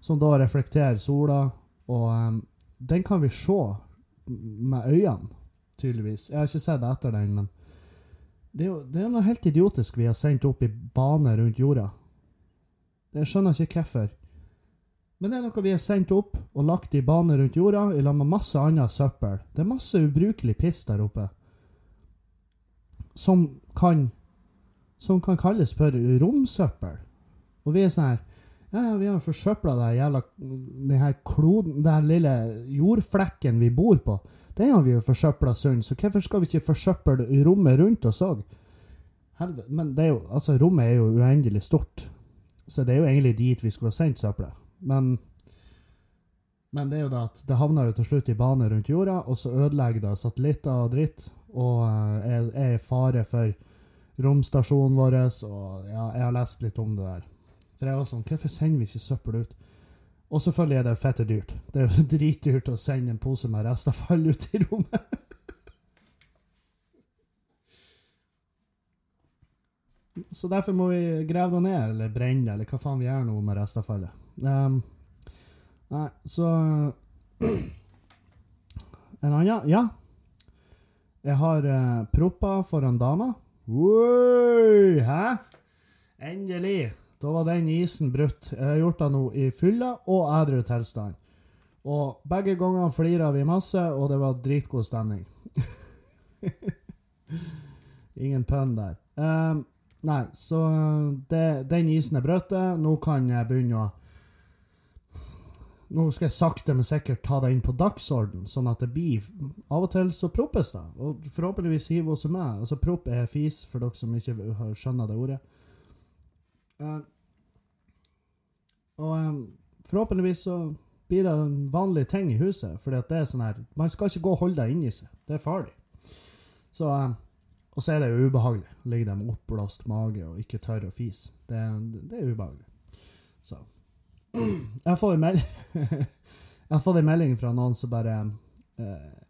som da reflekterer sola. Og um, den kan vi se med øynene, tydeligvis. Jeg har ikke sett etter den, men det er jo det er noe helt idiotisk vi har sendt opp i bane rundt jorda. Jeg skjønner ikke hvorfor. Men det er noe vi har sendt opp og lagt i bane rundt jorda i lag med masse annet søppel. Det er masse ubrukelig piss der oppe. Som kan Som kan kalles for romsøppel. Og vi er sånn her Ja, vi har forsøpla den jævla Den her kloden Den lille jordflekken vi bor på. Den har vi jo forsøpla sund, så hvorfor skal vi ikke forsøple rommet rundt oss òg? Men det er jo, altså, rommet er jo uendelig stort, så det er jo egentlig dit vi skulle ha sendt søppelet. Men men det er jo da at det havner jo til slutt i bane rundt jorda, og så ødelegger det satellitter og dritt, og eh, er, er i fare for romstasjonen vår, og ja, jeg har lest litt om det der. For jeg var sånn, hvorfor sender vi ikke søppel ut? Og selvfølgelig er det fette dyrt. Det er jo dritdyrt å sende en pose med restavfall ut i rommet. Så derfor må vi grave det ned, eller brenne det, eller hva faen vi gjør nå med restavfallet. Um, nei, så En annen Ja. Jeg har uh, propper foran dama. Oi, hæ? Endelig. Da var den isen brutt. Jeg har gjort det nå i fylla og edru tilstand. Og begge gangene flira vi masse, og det var dritgod stemning. Ingen pønn der. Um, nei, så det, den isen er brutt. Nå kan jeg begynne å Nå skal jeg sakte, men sikkert ta det inn på dagsorden, sånn at det blir Av og til så proppes det, og forhåpentligvis hiver også meg. Altså, propp er fis, for dere som ikke skjønner det ordet. Uh, og um, forhåpentligvis så blir det en vanlig ting i huset, fordi at det er sånn her Man skal ikke gå og holde det inni seg. Det er farlig. Så eh, Og så er det jo ubehagelig. Ligger der med oppblåst mage og ikke tørre å fise. Det, det er ubehagelig. Så Jeg får en melding Jeg har fått en melding fra noen som bare eh,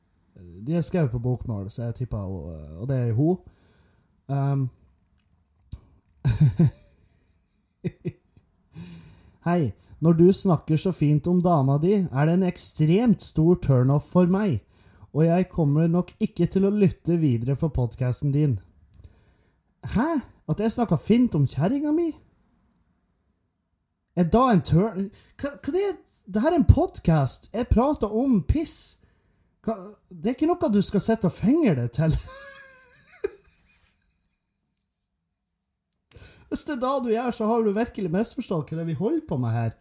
De er skrevet på bokmål, så jeg tipper Og, og det er hun. Um, Hei. Når du snakker så fint om dama di, er det en ekstremt stor turnoff for meg, og jeg kommer nok ikke til å lytte videre på podkasten din. Hæ? At jeg snakka fint om kjerringa mi? Er da en turn... Hva, hva det er det her er en podkast. Jeg prater om piss. Hva, det er ikke noe du skal sitte og fenge deg til. Hvis det er da du gjør, så har du virkelig misforstått hva det er vi holder på med her.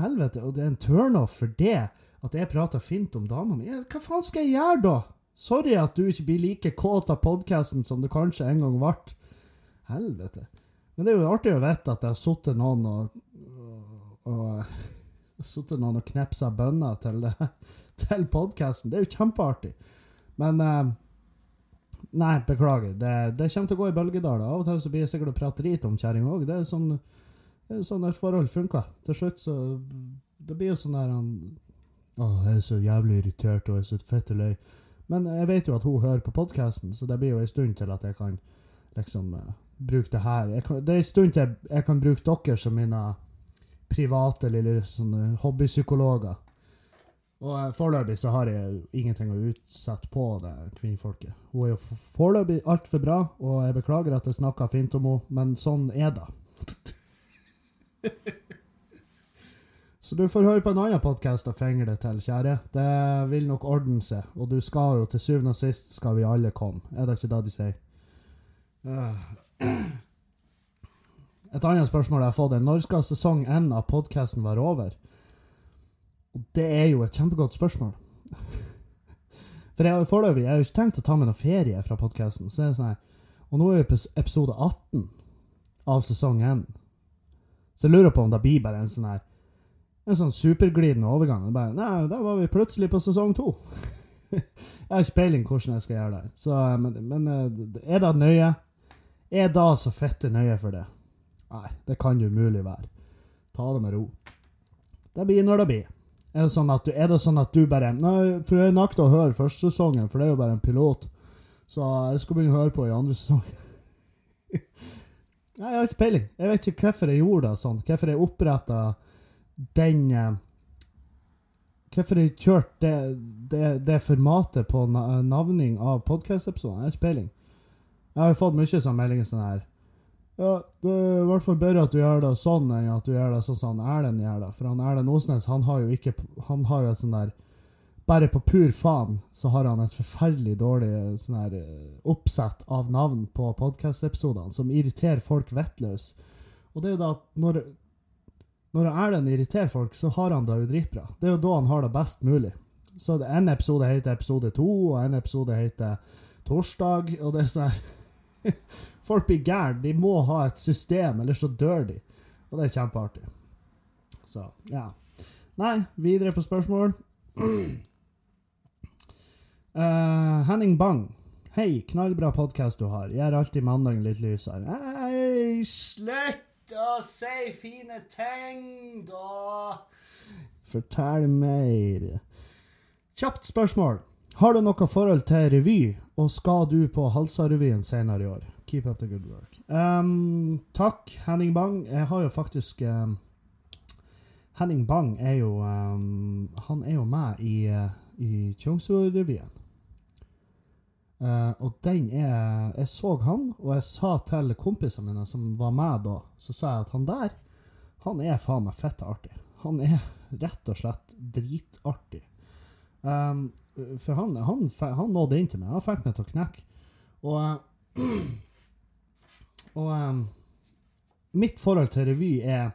Helvete, og det er en turnoff for det at jeg prater fint om dama mi. Hva faen skal jeg gjøre da? Sorry at du ikke blir like kåt av podkasten som du kanskje en gang ble. Helvete. Men det er jo artig å vite at det har sittet noen og, og, og noen og knepsa bønner til, til podkasten. Det er jo kjempeartig. Men eh, Nei, beklager. Det, det kommer til å gå i bølgedaler. Av og til så blir jeg sikkert å prate drit om kjerringa òg. Det er sånn sånn et forhold funker. Til slutt så Det blir jo sånn der han Å, jeg er så jævlig irritert og jeg er så fette lei. Men jeg vet jo at hun hører på podkasten, så det blir jo en stund til at jeg kan liksom uh, bruke det her. Kan, det er en stund til jeg, jeg kan bruke dere som mine private lille sånne hobbypsykologer. Og uh, foreløpig så har jeg ingenting å utsette på det kvinnfolket. Hun er jo foreløpig altfor bra, og jeg beklager at jeg snakker fint om henne, men sånn er det. Så du får høre på en annen podkast og fingre til, kjære. Det vil nok ordne seg, og du skal jo til syvende og sist skal vi alle komme. Er det ikke det de sier? Øh. Et annet spørsmål jeg har fått er når skal sesong én av podkasten være over? Og det er jo et kjempegodt spørsmål. For jeg har foreløpig jo ikke tenkt å ta med noe ferie fra podkasten. Så sånn Og nå er vi på episode 18 av sesong 1. Så jeg lurer på om det blir bare en sånn her En sånn superglidende overgang. Og Bare, Nei, der var vi plutselig på sesong to. jeg har ikke peiling hvordan jeg skal gjøre det. Så, eh, men, men eh, er det nøye? Er det så fette nøye for det? Nei, det kan det umulig være. Ta det med ro. Det blir når det blir. Er det sånn at du, sånn at du bare Nei, for jeg nekter å høre første sesongen, for det er jo bare en pilot. Så jeg skal begynne å høre på i andre sesong. Nei, jeg har ikke peiling. Jeg vet ikke hvorfor jeg gjorde det sånn. Hvorfor jeg oppretta den eh, Hvorfor de kjørt det, det, det formatet på navning av podkast-episoder. Jeg har. Jeg har fått mye sånn meldinger sånn her Ja, det er i hvert fall bedre at du gjør det sånn enn at du gjør det sånn som han Erlend gjør det. For han Erlend Osnes, han har jo ikke Han har jo et sånn der Bare på pur faen så har han et forferdelig dårlig sånn her eh, oppsett av navn på podkast-episodene som irriterer folk vettløs. Og det er jo da at når når Erlend irriterer folk, så har han det jo dritbra. Det er jo da han har det best mulig. Så en episode heter episode to, og en episode heter torsdag, og det er sånn her Folk blir gærne. De må ha et system, ellers så dør de. Og det er kjempeartig. Så, ja. Nei, videre på spørsmål. Uh, Henning Bang. Hei, knallbra podkast du har. Gjør alltid mandagen litt lysere. Hei, slutt å si fine ting, da! Fortell mer. Kjapt spørsmål. Har du noe forhold til revy, og skal du på Halsarevyen senere i år? Keep up the good work. Um, takk, Henning Bang. Jeg har jo faktisk um, Henning Bang er jo um, Han er jo med i, uh, i Tjongsfjordrevyen. Uh, og den er Jeg så han, og jeg sa til kompisene mine som var med da, så sa jeg at han der, han er faen meg fette artig. Han er rett og slett dritartig. Um, for han, han, han nådde inn til meg. Han fikk meg til å knekke. Og, og um, mitt forhold til revy er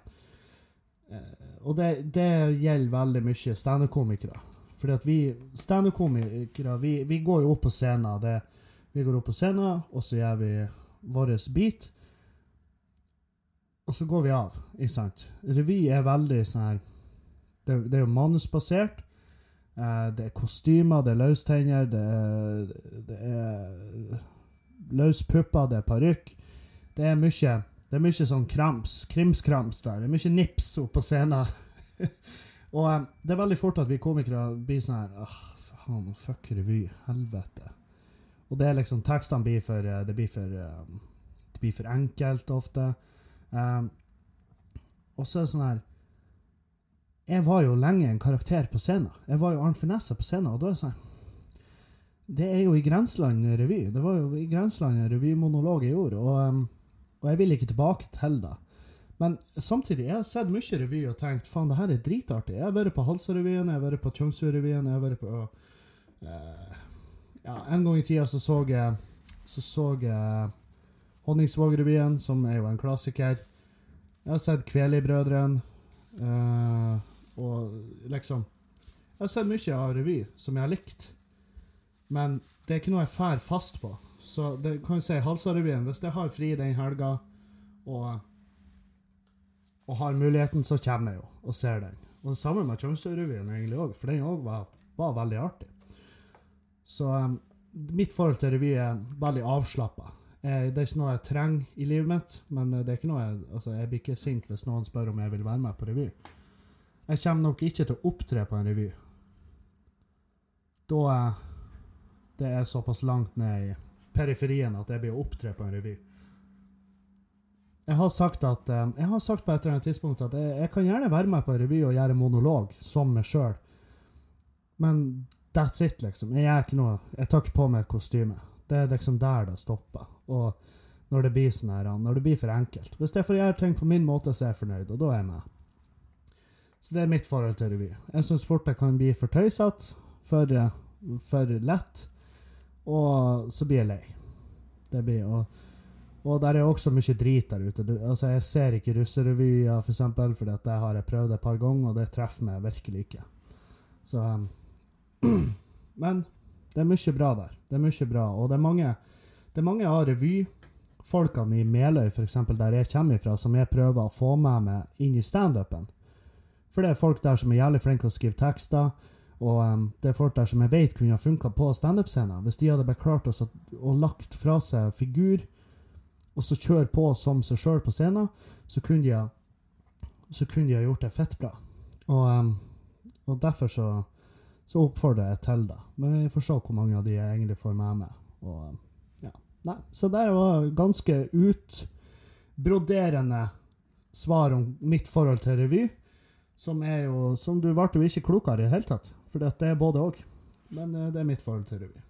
eh, Og det, det gjelder veldig mye standup-komikere. Fordi at vi standup-komikere, vi, vi går jo opp på scenen. Det, vi går opp på scenen, og så gjør vi vår beat. Og så går vi av, ikke sant. Revy er veldig sånn her Det, det er jo manusbasert. Eh, det er kostymer, det er løstenner, det er, det er løspupper, det er parykk. Det er mye det er mye sånn krams, krimskrams der. Det er mye nips oppe på scenen. og um, det er veldig fort at vi komikere blir sånn her Åh, faen, fuck revy. Helvete. Og det er liksom Tekstene blir for eh, Det blir for, um, det blir for enkelt ofte. Um, og så er det sånn her Jeg var jo lenge en karakter på scenen. Jeg var jo Arnt Finesse på scenen, og da er det sånn Det er jo i Grenseland revy. Det var jo i Grenseland revymonolog jeg gjorde, og, og jeg vil ikke tilbake til det. Men samtidig, jeg har sett mye revy og tenkt faen, det her er dritartig. Jeg har vært på Halsa-revyen, jeg har vært på Tjomsø-revyen, jeg har vært på uh, Ja, en gang i tida så så jeg så så jeg Honningsvåg-revyen, som er jo en klassiker. Jeg har sett Kveli-brødrene. eh, og liksom Jeg har sett mye av revy som jeg har likt. Men det er ikke noe jeg drar fast på. Så det kan jeg si Halsa-revyen. Hvis jeg har fri den helga og, og har muligheten, så kommer jeg jo og ser den. Og det samme med Tjongsfjord-revyen egentlig òg, for den òg var, var veldig artig. Så um, mitt forhold til revy er veldig avslappa. det er ikke noe jeg trenger i livet mitt, men det er ikke noe jeg, altså, jeg blir ikke sint hvis noen spør om jeg vil være med på revy. Jeg kommer nok ikke til å opptre på en revy. Da er det er såpass langt ned i periferien at jeg blir å opptre på en revy. Jeg har sagt at eh, jeg har sagt på et eller annet tidspunkt at jeg, jeg kan gjerne være med på en revy og gjøre monolog som meg sjøl, men that's it, liksom. Jeg, gjør ikke noe, jeg tar ikke på meg kostyme. Det er liksom der det stopper. Og når det blir sånn her, når det blir for enkelt. Hvis jeg får gjøre ting på min måte, så er jeg fornøyd, og da er jeg med. Så det er mitt forhold til revy. Jeg syns fort det kan bli for tøysete, for, for lett, og så blir jeg lei. Det blir, og, og der er også mye drit der ute. Du, altså, jeg ser ikke russerevyer, for eksempel, for det har jeg prøvd et par ganger, og det treffer meg virkelig ikke. Så um, Men det er mye bra der. Det er mye bra. Og det er mange, det er mange av revyfolkene i Meløy, f.eks., der jeg kommer ifra, som jeg prøver å få med meg inn i standupen. For det er folk der som er jævlig flinke til å skrive tekster. Og um, det er folk der som jeg vet kunne ha funka på standup-scenen. Hvis de hadde bare klart å, å lagt fra seg figur, og så kjøre på som seg sjøl på scenen, så kunne de så kunne de ha gjort det fett bra. Og, um, og derfor så så oppfordrer jeg til det. Men vi får se hvor mange av de jeg egentlig får med meg. Og, ja. Nei, så det var ganske utbroderende svar om mitt forhold til revy. Som er jo Som du ble jo ikke klokere i det hele tatt. For det er både òg. Men uh, det er mitt forhold til revy.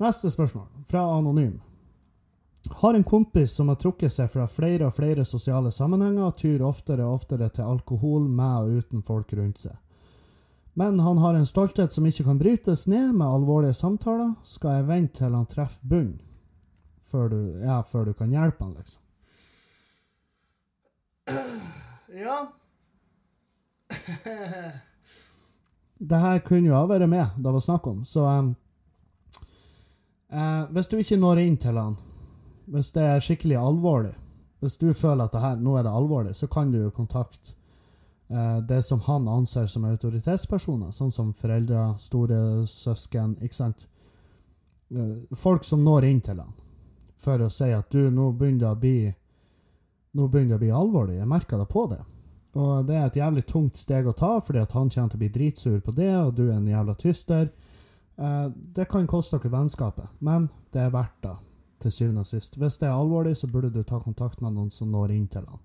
Neste spørsmål, fra Anonym. Har en kompis som har trukket seg fra flere og flere sosiale sammenhenger, tyr oftere og oftere til alkohol med og uten folk rundt seg. Men han har en stolthet som ikke kan brytes ned med alvorlige samtaler. Skal jeg vente til han treffer bunnen? før, ja, før du kan hjelpe han, liksom? Ja Det her kunne jo ha vært med det var snakk om, så um, uh, Hvis du ikke når inn til han, hvis det er skikkelig alvorlig, hvis du føler at her, nå er det alvorlig, så kan du jo kontakte eh, det som han anser som autoritetspersoner, sånn som foreldre, store søsken, ikke sant? Uh, folk som når inn til han for å si at du, nå begynner det å bli nå begynner det å bli alvorlig. Jeg merker det på det. Og det er et jævlig tungt steg å ta, fordi at han kommer til å bli dritsur på det, og du er en jævla tyster. Eh, det kan koste dere vennskapet, men det er verdt det, til syvende og sist. Hvis det er alvorlig, så burde du ta kontakt med noen som når inn til han.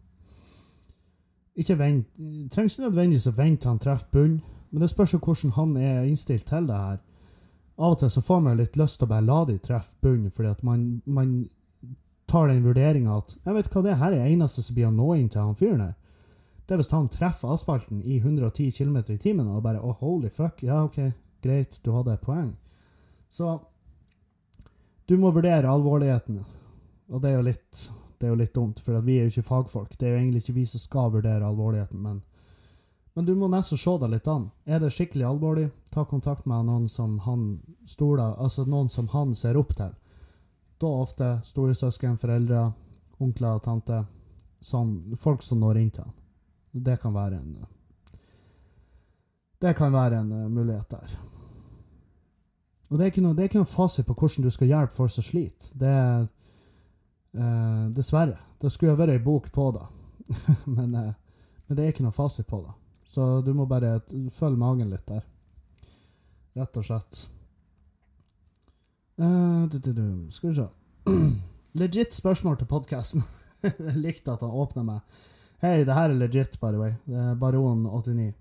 Ikke vent, trenger ikke nødvendigvis å vente til han treffer bunn, men det spørs jo hvordan han er innstilt til det her. Av og til så får man litt lyst til å bare la de treffe bunn, fordi at man, man tar den vurderinga at jeg vet hva det her er eneste som blir å nå inn til han fyren her. Det er hvis han treffer asfalten i 110 km i timen og bare oh, holy fuck, ja, OK, greit, du hadde et poeng. Så du må vurdere alvorligheten, og det er jo litt, det er jo litt dumt, for vi er jo ikke fagfolk. Det er jo egentlig ikke vi som skal vurdere alvorligheten, men, men du må nesten se deg litt an. Er det skikkelig alvorlig, ta kontakt med noen som han stoler Altså noen som han ser opp til. Da ofte storesøsken, foreldre, onkler og tante. Sånn, folk som når inn til han. Det kan være en Det kan være en uh, mulighet der. Og det er, ikke noe, det er ikke noe fasit på hvordan du skal hjelpe folk som sliter. Det er uh, Dessverre. Det skulle jo vært ei bok på det. men, uh, men, det er ikke noe fasit på det. Så du må bare følge magen litt der. Rett og slett. Du, du, du. Skal vi se. Legit spørsmål til podkasten. Jeg likte at han åpna meg Hei, det her er legit, by the way. Det er Baron89.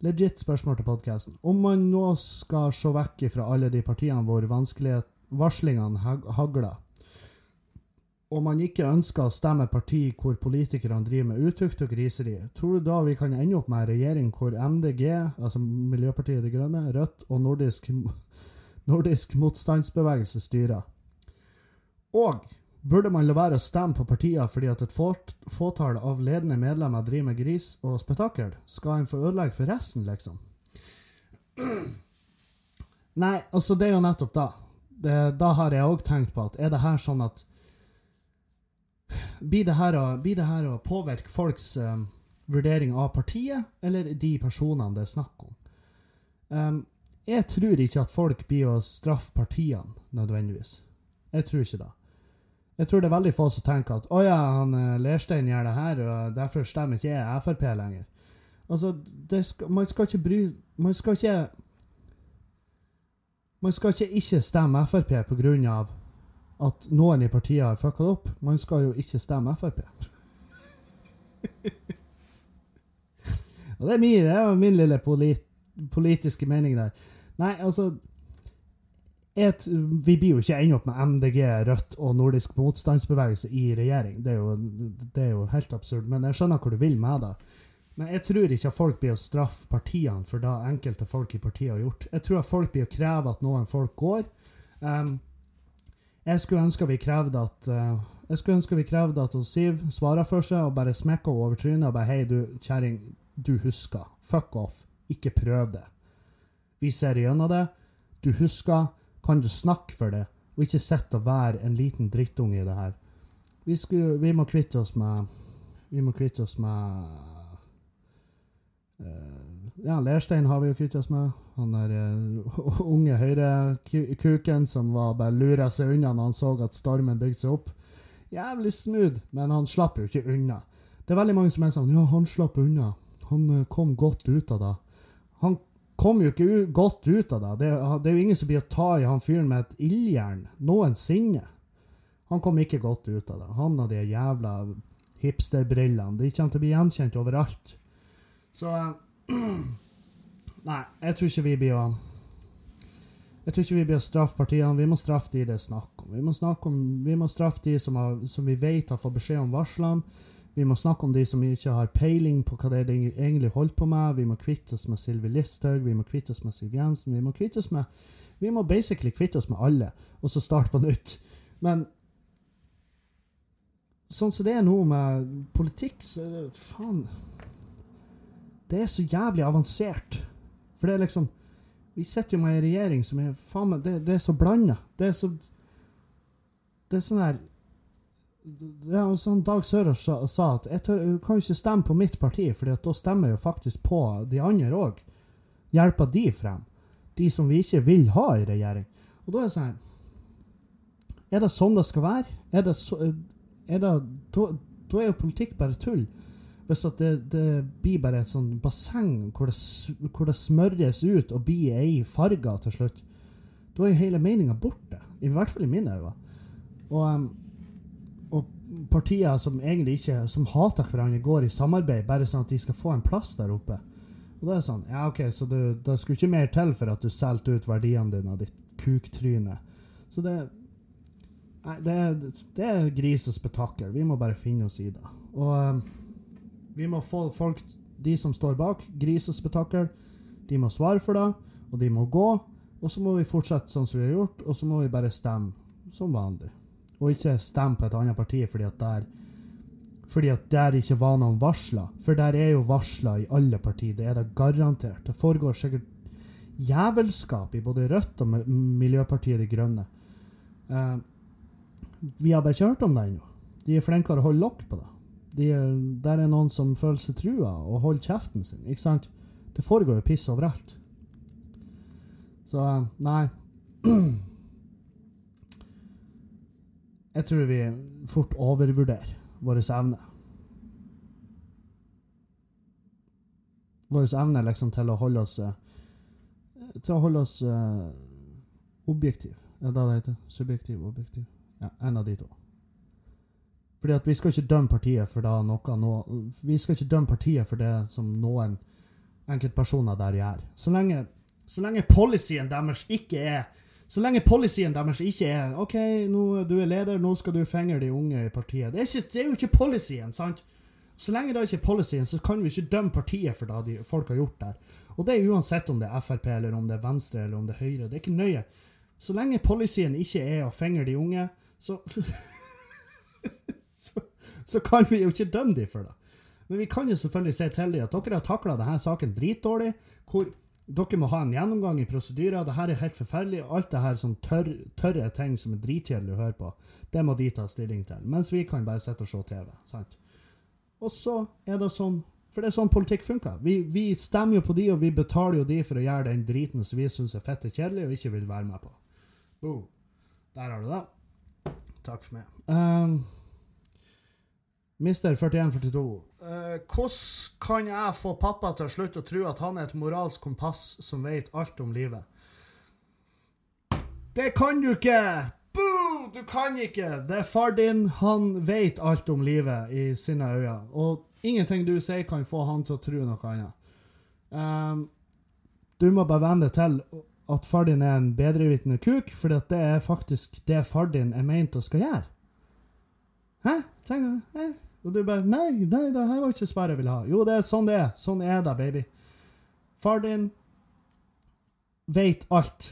Legit spørsmål til podkasten. Om man nå skal se vekk fra alle de partiene hvor varslingene hagler, og man ikke ønsker å stemme parti hvor politikerne driver med utukt og griseri, tror du da vi kan ende opp med en regjering hvor MDG, altså Miljøpartiet De Grønne, Rødt og Nordisk, nordisk motstandsbevegelse styrer? Og Burde man la være å stemme på partier fordi at et fåtall av ledende medlemmer driver med gris og spetakkel? Skal en få ødelegge for resten, liksom? Nei, altså, det er jo nettopp da. Det, da har jeg òg tenkt på at er det her sånn at Blir det her å, det her å påvirke folks um, vurdering av partiet, eller de personene det er snakk om? Um, jeg tror ikke at folk blir å straffe partiene, nødvendigvis. Jeg tror ikke det. Jeg tror det er veldig få som tenker at å ja, han eh, Lerstein gjør det her, og derfor stemmer ikke jeg Frp lenger. Altså, skal, man skal ikke bry Man skal ikke Man skal ikke ikke stemme Frp på grunn av at noen i partiet har fucka opp. Man skal jo ikke stemme Frp. og det er min, det er min lille polit, politiske mening der. Nei, altså et, Vi blir jo ikke ende opp med MDG, Rødt og Nordisk motstandsbevegelse i regjering. Det er, jo, det er jo helt absurd. Men jeg skjønner hvor du vil med det. Men jeg tror ikke at folk blir å straffe partiene for det enkelte folk i partiet har gjort. Jeg tror at folk blir å kreve at noen folk går. Um, jeg skulle ønske vi krevde at uh, jeg skulle ønske vi krevde at Siv svarer for seg og bare smekker henne over trynet og bare Hei, du kjerring, du husker. Fuck off. Ikke prøv det. Vi ser gjennom det. Du husker. Kan du snakke for det, og ikke sitte og være en liten drittunge i det her? Vi, skulle, vi må kvitte oss med Vi må kvitte oss med uh, Ja, Lerstein har vi jo kvittet oss med. Han der uh, unge høyrekuken som var bare lura seg unna når han så at stormen bygde seg opp. Jævlig smooth, men han slapp jo ikke unna. Det er veldig mange som er sånn Ja, han slapp unna. Han uh, kom godt ut av det. Kom jo ikke godt ut av det. det. Det er jo ingen som blir å ta i han fyren med et ildjern noensinne. Han kom ikke godt ut av det. Han og de jævla hipsterbrillene. De kommer til å bli gjenkjent overalt. Så Nei, jeg tror ikke vi blir å jeg tror ikke vi å straffe partiene. Vi må straffe de det er snakk om. Vi må, om, vi må straffe de som, har, som, vi vet har fått beskjed om varslene. Vi må snakke om de som ikke har peiling på hva det er de egentlig holder på med. Vi må kvitte oss med Sylvi Listhaug, vi må kvitte oss med Siv Jensen. Vi må kvitte oss med Vi må basically kvitte oss med alle, og så starte på nytt. Men sånn som det er nå med politikk, så er det faen Det er så jævlig avansert. For det er liksom Vi sitter jo med ei regjering som er faen meg det, det, er så blanda. Det er så Det er sånn her ja, sånn Dag Sørås sa, sa, at jeg, tør, kan ikke stemme på mitt parti, for da stemmer jeg jo faktisk på de andre òg. Hjelper de frem. De som vi ikke vil ha i regjering. Og da er det sånn Er det sånn det skal være? Er det så, er det, da, da, er jo politikk bare tull. Hvis at det, det blir bare et sånn basseng hvor det, hvor det smøres ut og blir ei farge til slutt, da er hele meninga borte. I hvert fall i mine øyne. Og um, partier som egentlig ikke som hater hverandre, går i samarbeid bare sånn at de skal få en plass der oppe. Og da er det sånn Ja, OK, så det, det skulle ikke mer til for at du solgte ut verdiene dine, ditt kuktryne. Så det Nei, det, det er gris og spetakkel. Vi må bare finne oss i det. Og um, vi må få folk, de som står bak gris og spetakkel, de må svare for det, og de må gå. Og så må vi fortsette sånn som vi har gjort, og så må vi bare stemme som vanlig og ikke stemme på et annet parti fordi at der fordi at der ikke var noen varsler. For der er jo varsler i alle partier. Det er det garantert. Det foregår sikkert jævelskap i både Rødt og Miljøpartiet De Grønne. Uh, vi har bare ikke hørt om det ennå. De er flinkere å holde lokk på det. De er, der er noen som føler seg trua og holder kjeften sin. ikke sant? Det foregår jo piss overalt. Så uh, nei. Jeg tror vi fort overvurderer vår evne. Vår evne liksom til å holde oss eh, Til å holde oss uh, objektiv. Er det det heter? Subjektiv, objektiv? Ja, en av de to. Fordi at vi skal ikke dømme partiet for da noe, noe Vi skal ikke dømme partiet for det som noen enkeltpersoner der gjør. Så lenge, så lenge policyen deres ikke er så lenge policyen deres ikke er OK, nå, du er leder, nå skal du fenge de unge i partiet. Det er, ikke, det er jo ikke policyen, sant? Så lenge det ikke er policyen, så kan vi ikke dømme partiet for det de, folk har gjort der. Og det er uansett om det er Frp, eller om det er Venstre, eller om det er Høyre. Det er ikke nøye. Så lenge policyen ikke er å fenge de unge, så, så Så kan vi jo ikke dømme dem for det. Men vi kan jo selvfølgelig se til dem at dere har takla denne saken dritdårlig. hvor dere må ha en gjennomgang i prosedyrer. Dette er helt forferdelig. Alt det her sånn tørr, tørre ting som er dritkjedelig å høre på, det må de ta stilling til. Mens vi kan bare sitte og se TV. sant? Og så er det sånn For det er sånn politikk funker. Vi, vi, stemmer jo på de, og vi betaler jo de for å gjøre den driten som vi syns er fette kjedelig og ikke vil være med på. Boom. Der har du det. takk for meg. Um, Mister 4142. Uh, hvordan kan jeg få pappa til å slutte å tro at han er et moralsk kompass som vet alt om livet? Det kan du ikke! Boo! Du kan ikke! Det er far din. Han vet alt om livet i sine øyne. Og ingenting du sier, kan få han til å tro noe annet. Um, du må bare venne deg til at far din er en bedrevitende kuk, for det er faktisk det far din er meint å skal gjøre. Hæ? Tenk, hæ? Og du bare Nei, nei, det her var ikke svaret jeg ville ha. Jo, det er sånn det er. Sånn er det, baby. Far din vet alt.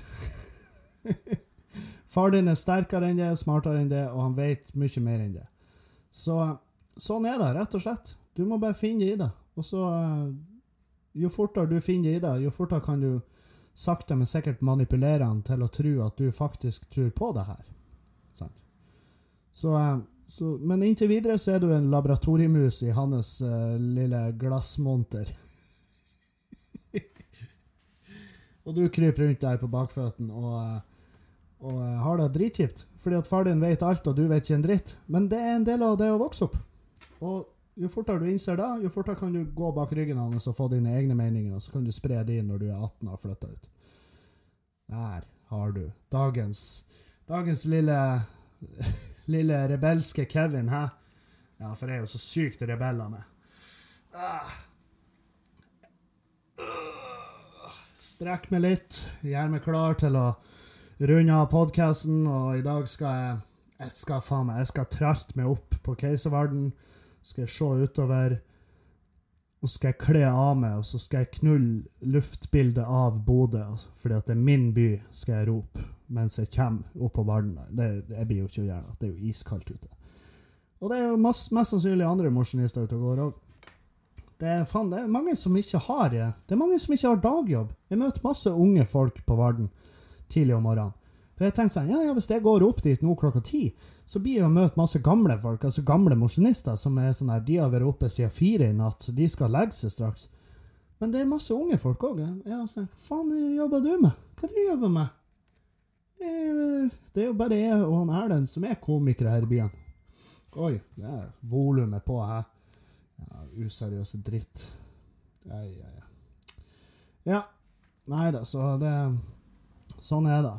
far din er sterkere enn det, smartere enn det, og han vet mye mer enn det. Så sånn er det, rett og slett. Du må bare finne det i det. Og så Jo fortere du finner det i det, jo fortere kan du sakte, men sikkert manipulere han til å tro at du faktisk tror på det her. Sant? Så så, men inntil videre så er du en laboratoriemus i hans uh, lille glassmonter. og du kryper rundt der på bakføttene og, eh, og uh, har det dritkjipt. Fordi at far din vet alt, og du vet ikke en dritt. Men det er en del av det å vokse opp. Og jo fortere du innser det, jo fortere kan du gå bak ryggen hans og få dine egne meninger, og så kan du spre de når du er 18 og har flytta ut. Der har du dagens, dagens lille lille rebelske Kevin, hæ? Ja, for jeg er jo så sykt rebell av meg. Ah. Strekk meg litt, gjør meg klar til å runde av podkasten, og i dag skal jeg jeg skal faen meg, jeg skal tralte meg opp på Keiserverden. Skal jeg se utover. Og så skal jeg kle av meg, og så skal jeg knulle luftbildet av Bodø. Fordi at det er min by, skal jeg rope mens jeg kommer opp på Varden. Det, jeg blir jo ikke å gjøre det. Det er jo iskaldt ute. Og det er jo mest, mest sannsynlig andre mosjonister ute og går òg. Det er, faen, det er mange som ikke har Det er mange som ikke har dagjobb. Jeg møter masse unge folk på Varden tidlig om morgenen. For jeg tenkte sånn, ja, ja, Hvis jeg går opp dit nå klokka ti, så blir jeg å møte masse gamle folk, altså gamle mosjonister som er sånn her, de har vært oppe siden fire i natt, så de skal legge seg straks. Men det er masse unge folk òg. Ja, hva faen jobber du med? Hva du jobber med? Det er jo bare jeg og han Erlend som er komikere her i byen. Oi, det er volumet på her. Ja, useriøse dritt. Ja, ja, ja. Ja. Nei da, så det Sånn er det.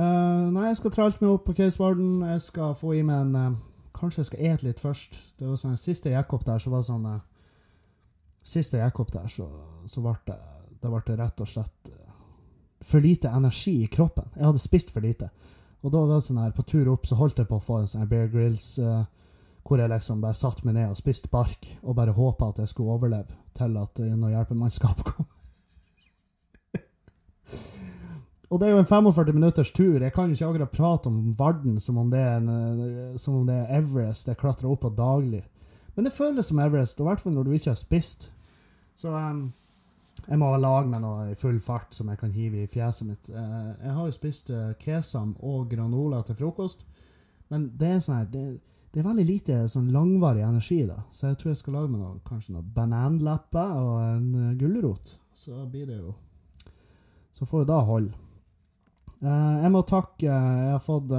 Uh, nei, jeg skal tralte meg opp på Case Warden. Jeg skal få i meg en uh, Kanskje jeg skal ete litt først. Det var sånn, Siste jeg gikk opp der, så var det sånn uh, Siste jeg gikk opp der, så, så ble det, det ble rett og slett for lite energi i kroppen. Jeg hadde spist for lite. Og da var det sånn her, på tur opp så holdt jeg på å få en sånn Bear Grills hvor jeg liksom bare satte meg ned og spiste bark og bare håpa at jeg skulle overleve til at når hjelpemannskapet kom. Og det er jo en 45 minutters tur. Jeg kan ikke akkurat prate om Varden som om det er, en, uh, som om det er Everest jeg klatrer opp på daglig. Men det føles som Everest, i hvert fall når du ikke har spist. Så um, jeg må lage meg noe i full fart som jeg kan hive i fjeset mitt. Uh, jeg har jo spist uh, kesam og granola til frokost, men det er sånn her det, det, er veldig lite sånn langvarig energi, da. Så jeg tror jeg skal lage meg noe, kanskje noe bananlepper og en uh, gulrot. Så blir det jo Så får det da holde. Uh, jeg må takke Jeg har fått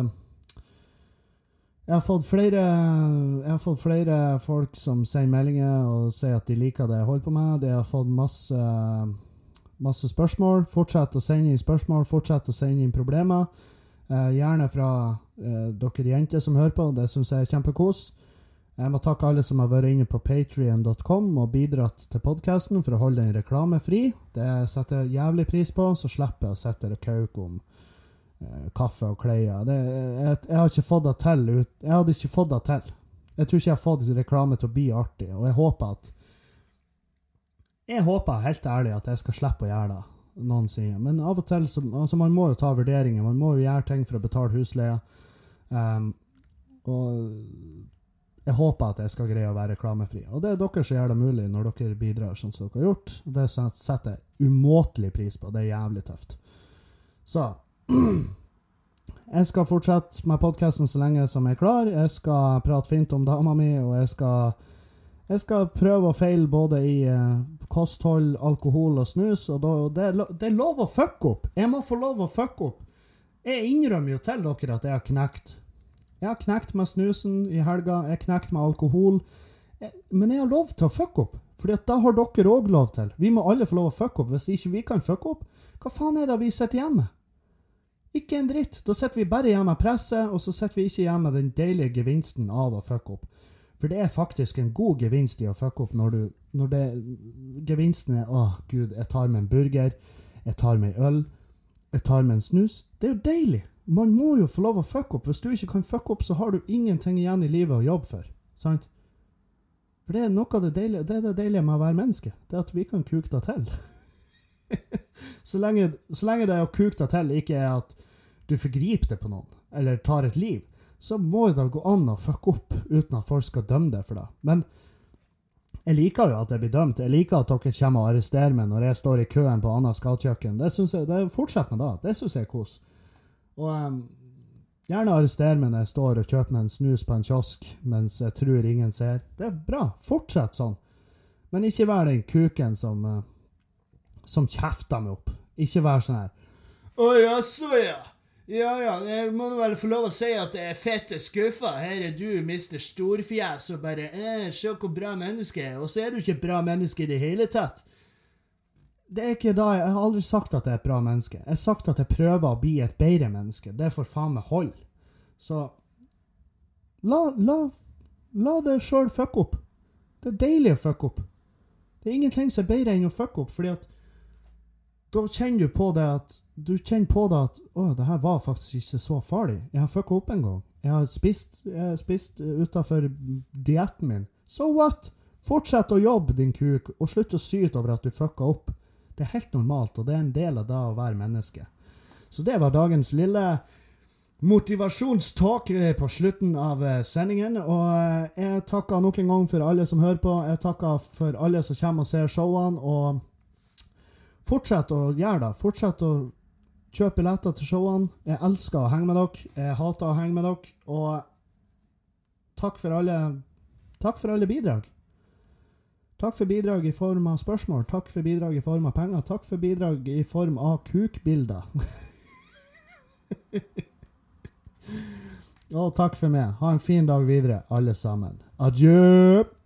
jeg har, fått flere, jeg har fått flere folk som sender meldinger og sier at de liker det jeg holder på med. De har fått masse, masse spørsmål. Fortsett å sende inn spørsmål, fortsett å sende inn problemer. Eh, gjerne fra eh, dere jenter som hører på. Det syns jeg er kjempekos. Jeg må takke alle som har vært inne på patrion.com og bidratt til podkasten for å holde den reklamefri. Det setter jeg jævlig pris på, så slipper jeg å sitte og kauke om Eh, kaffe og klær. Jeg, jeg, har ikke fått det til. Jeg hadde ikke fått det til. Jeg tror ikke jeg har fått reklame til å bli artig, og jeg håper at Jeg håper helt ærlig at jeg skal slippe å gjøre det noen sier. Men av og til så, altså Man må jo ta vurderinger. Man må jo gjøre ting for å betale husleia. Um, og jeg håper at jeg skal greie å være reklamefri. Og det er dere som gjør det mulig når dere bidrar sånn som dere har gjort. Det setter jeg umåtelig pris på. Det er jævlig tøft. Så jeg skal fortsette med podkasten så lenge som jeg er klar. Jeg skal prate fint om dama mi, og jeg skal, jeg skal prøve og feile både i uh, kosthold, alkohol og snus. Og da, det, er det, er lov å fucke opp. Jeg må få lov å fucke opp. Jeg innrømmer jo til dere at jeg har knekt Jeg har knekt med snusen i helga, jeg har knekt med alkohol. Jeg, men jeg har lov til å fucke opp, Fordi at da har dere òg lov til. Vi må alle få lov å fucke opp. Hvis ikke vi kan fucke opp, hva faen er det vi sitter igjen med? Ikke en dritt. Da sitter vi bare igjen med presset, og så sitter vi ikke igjen med den deilige gevinsten av å fucke opp. For det er faktisk en god gevinst i å fucke opp når, du, når det, gevinsten er Å, gud, jeg tar meg en burger, jeg tar meg øl, jeg tar meg en snus. Det er jo deilig. Man må jo få lov å fucke opp. Hvis du ikke kan fucke opp, så har du ingenting igjen i livet å jobbe for. Sant? For det er noe av det deilige, det er det deilige med å være menneske. Det er at vi kan kuke det til. Så, lenge, så lenge det å kuke deg til ikke er at du forgriper deg på noen, eller tar et liv, så må det gå an å fucke opp uten at folk skal dømme deg for det. Men jeg liker jo at jeg blir dømt. Jeg liker at dere kommer og arresterer meg når jeg står i køen på Annas gatekjøkken. Det synes jeg, Fortsett med det. Det syns jeg er kos. Og um, gjerne arrester meg når jeg står og kjøper meg en snus på en kiosk mens jeg tror ingen ser. Det er bra. Fortsett sånn. Men ikke vær den kuken som, uh, som kjefter meg opp. Ikke vær sånn her. Å jaså, ja. Ja ja, jeg må vel få lov å si at jeg er fette skuffa. Her er du, mister Storfjes, og bare eh, Se hvor bra menneske jeg er. Og så er du ikke et bra menneske i det hele tatt. Det er ikke da, Jeg har aldri sagt at jeg er et bra menneske. Jeg har sagt at jeg prøver å bli et bedre menneske. Det får faen meg holde. Så la, la, la deg sjøl fucke opp. Det er deilig å fucke opp. Det er ingenting som er bedre enn å fucke opp, fordi at da kjenner du på det at du kjenner på det at å, det her var faktisk ikke så farlig. Jeg har fucka opp en gang. Jeg har spist, jeg spist utafor dietten min. So what? Fortsett å jobbe, din kuk, og slutt å syte over at du fucka opp. Det er helt normalt, og det er en del av det å være menneske. Så det var dagens lille motivasjonstalk på slutten av eh, sendingen. Og eh, jeg takker nok en gang for alle som hører på. Jeg takker for alle som kommer og ser showene. og Fortsett å gjøre det. Fortsett å kjøpe billetter til showene. Jeg elsker å henge med dere. Jeg hater å henge med dere. Og takk for alle Takk for alle bidrag. Takk for bidrag i form av spørsmål. Takk for bidrag i form av penger. Takk for bidrag i form av kukbilder. Og takk for meg. Ha en fin dag videre, alle sammen. Adjø!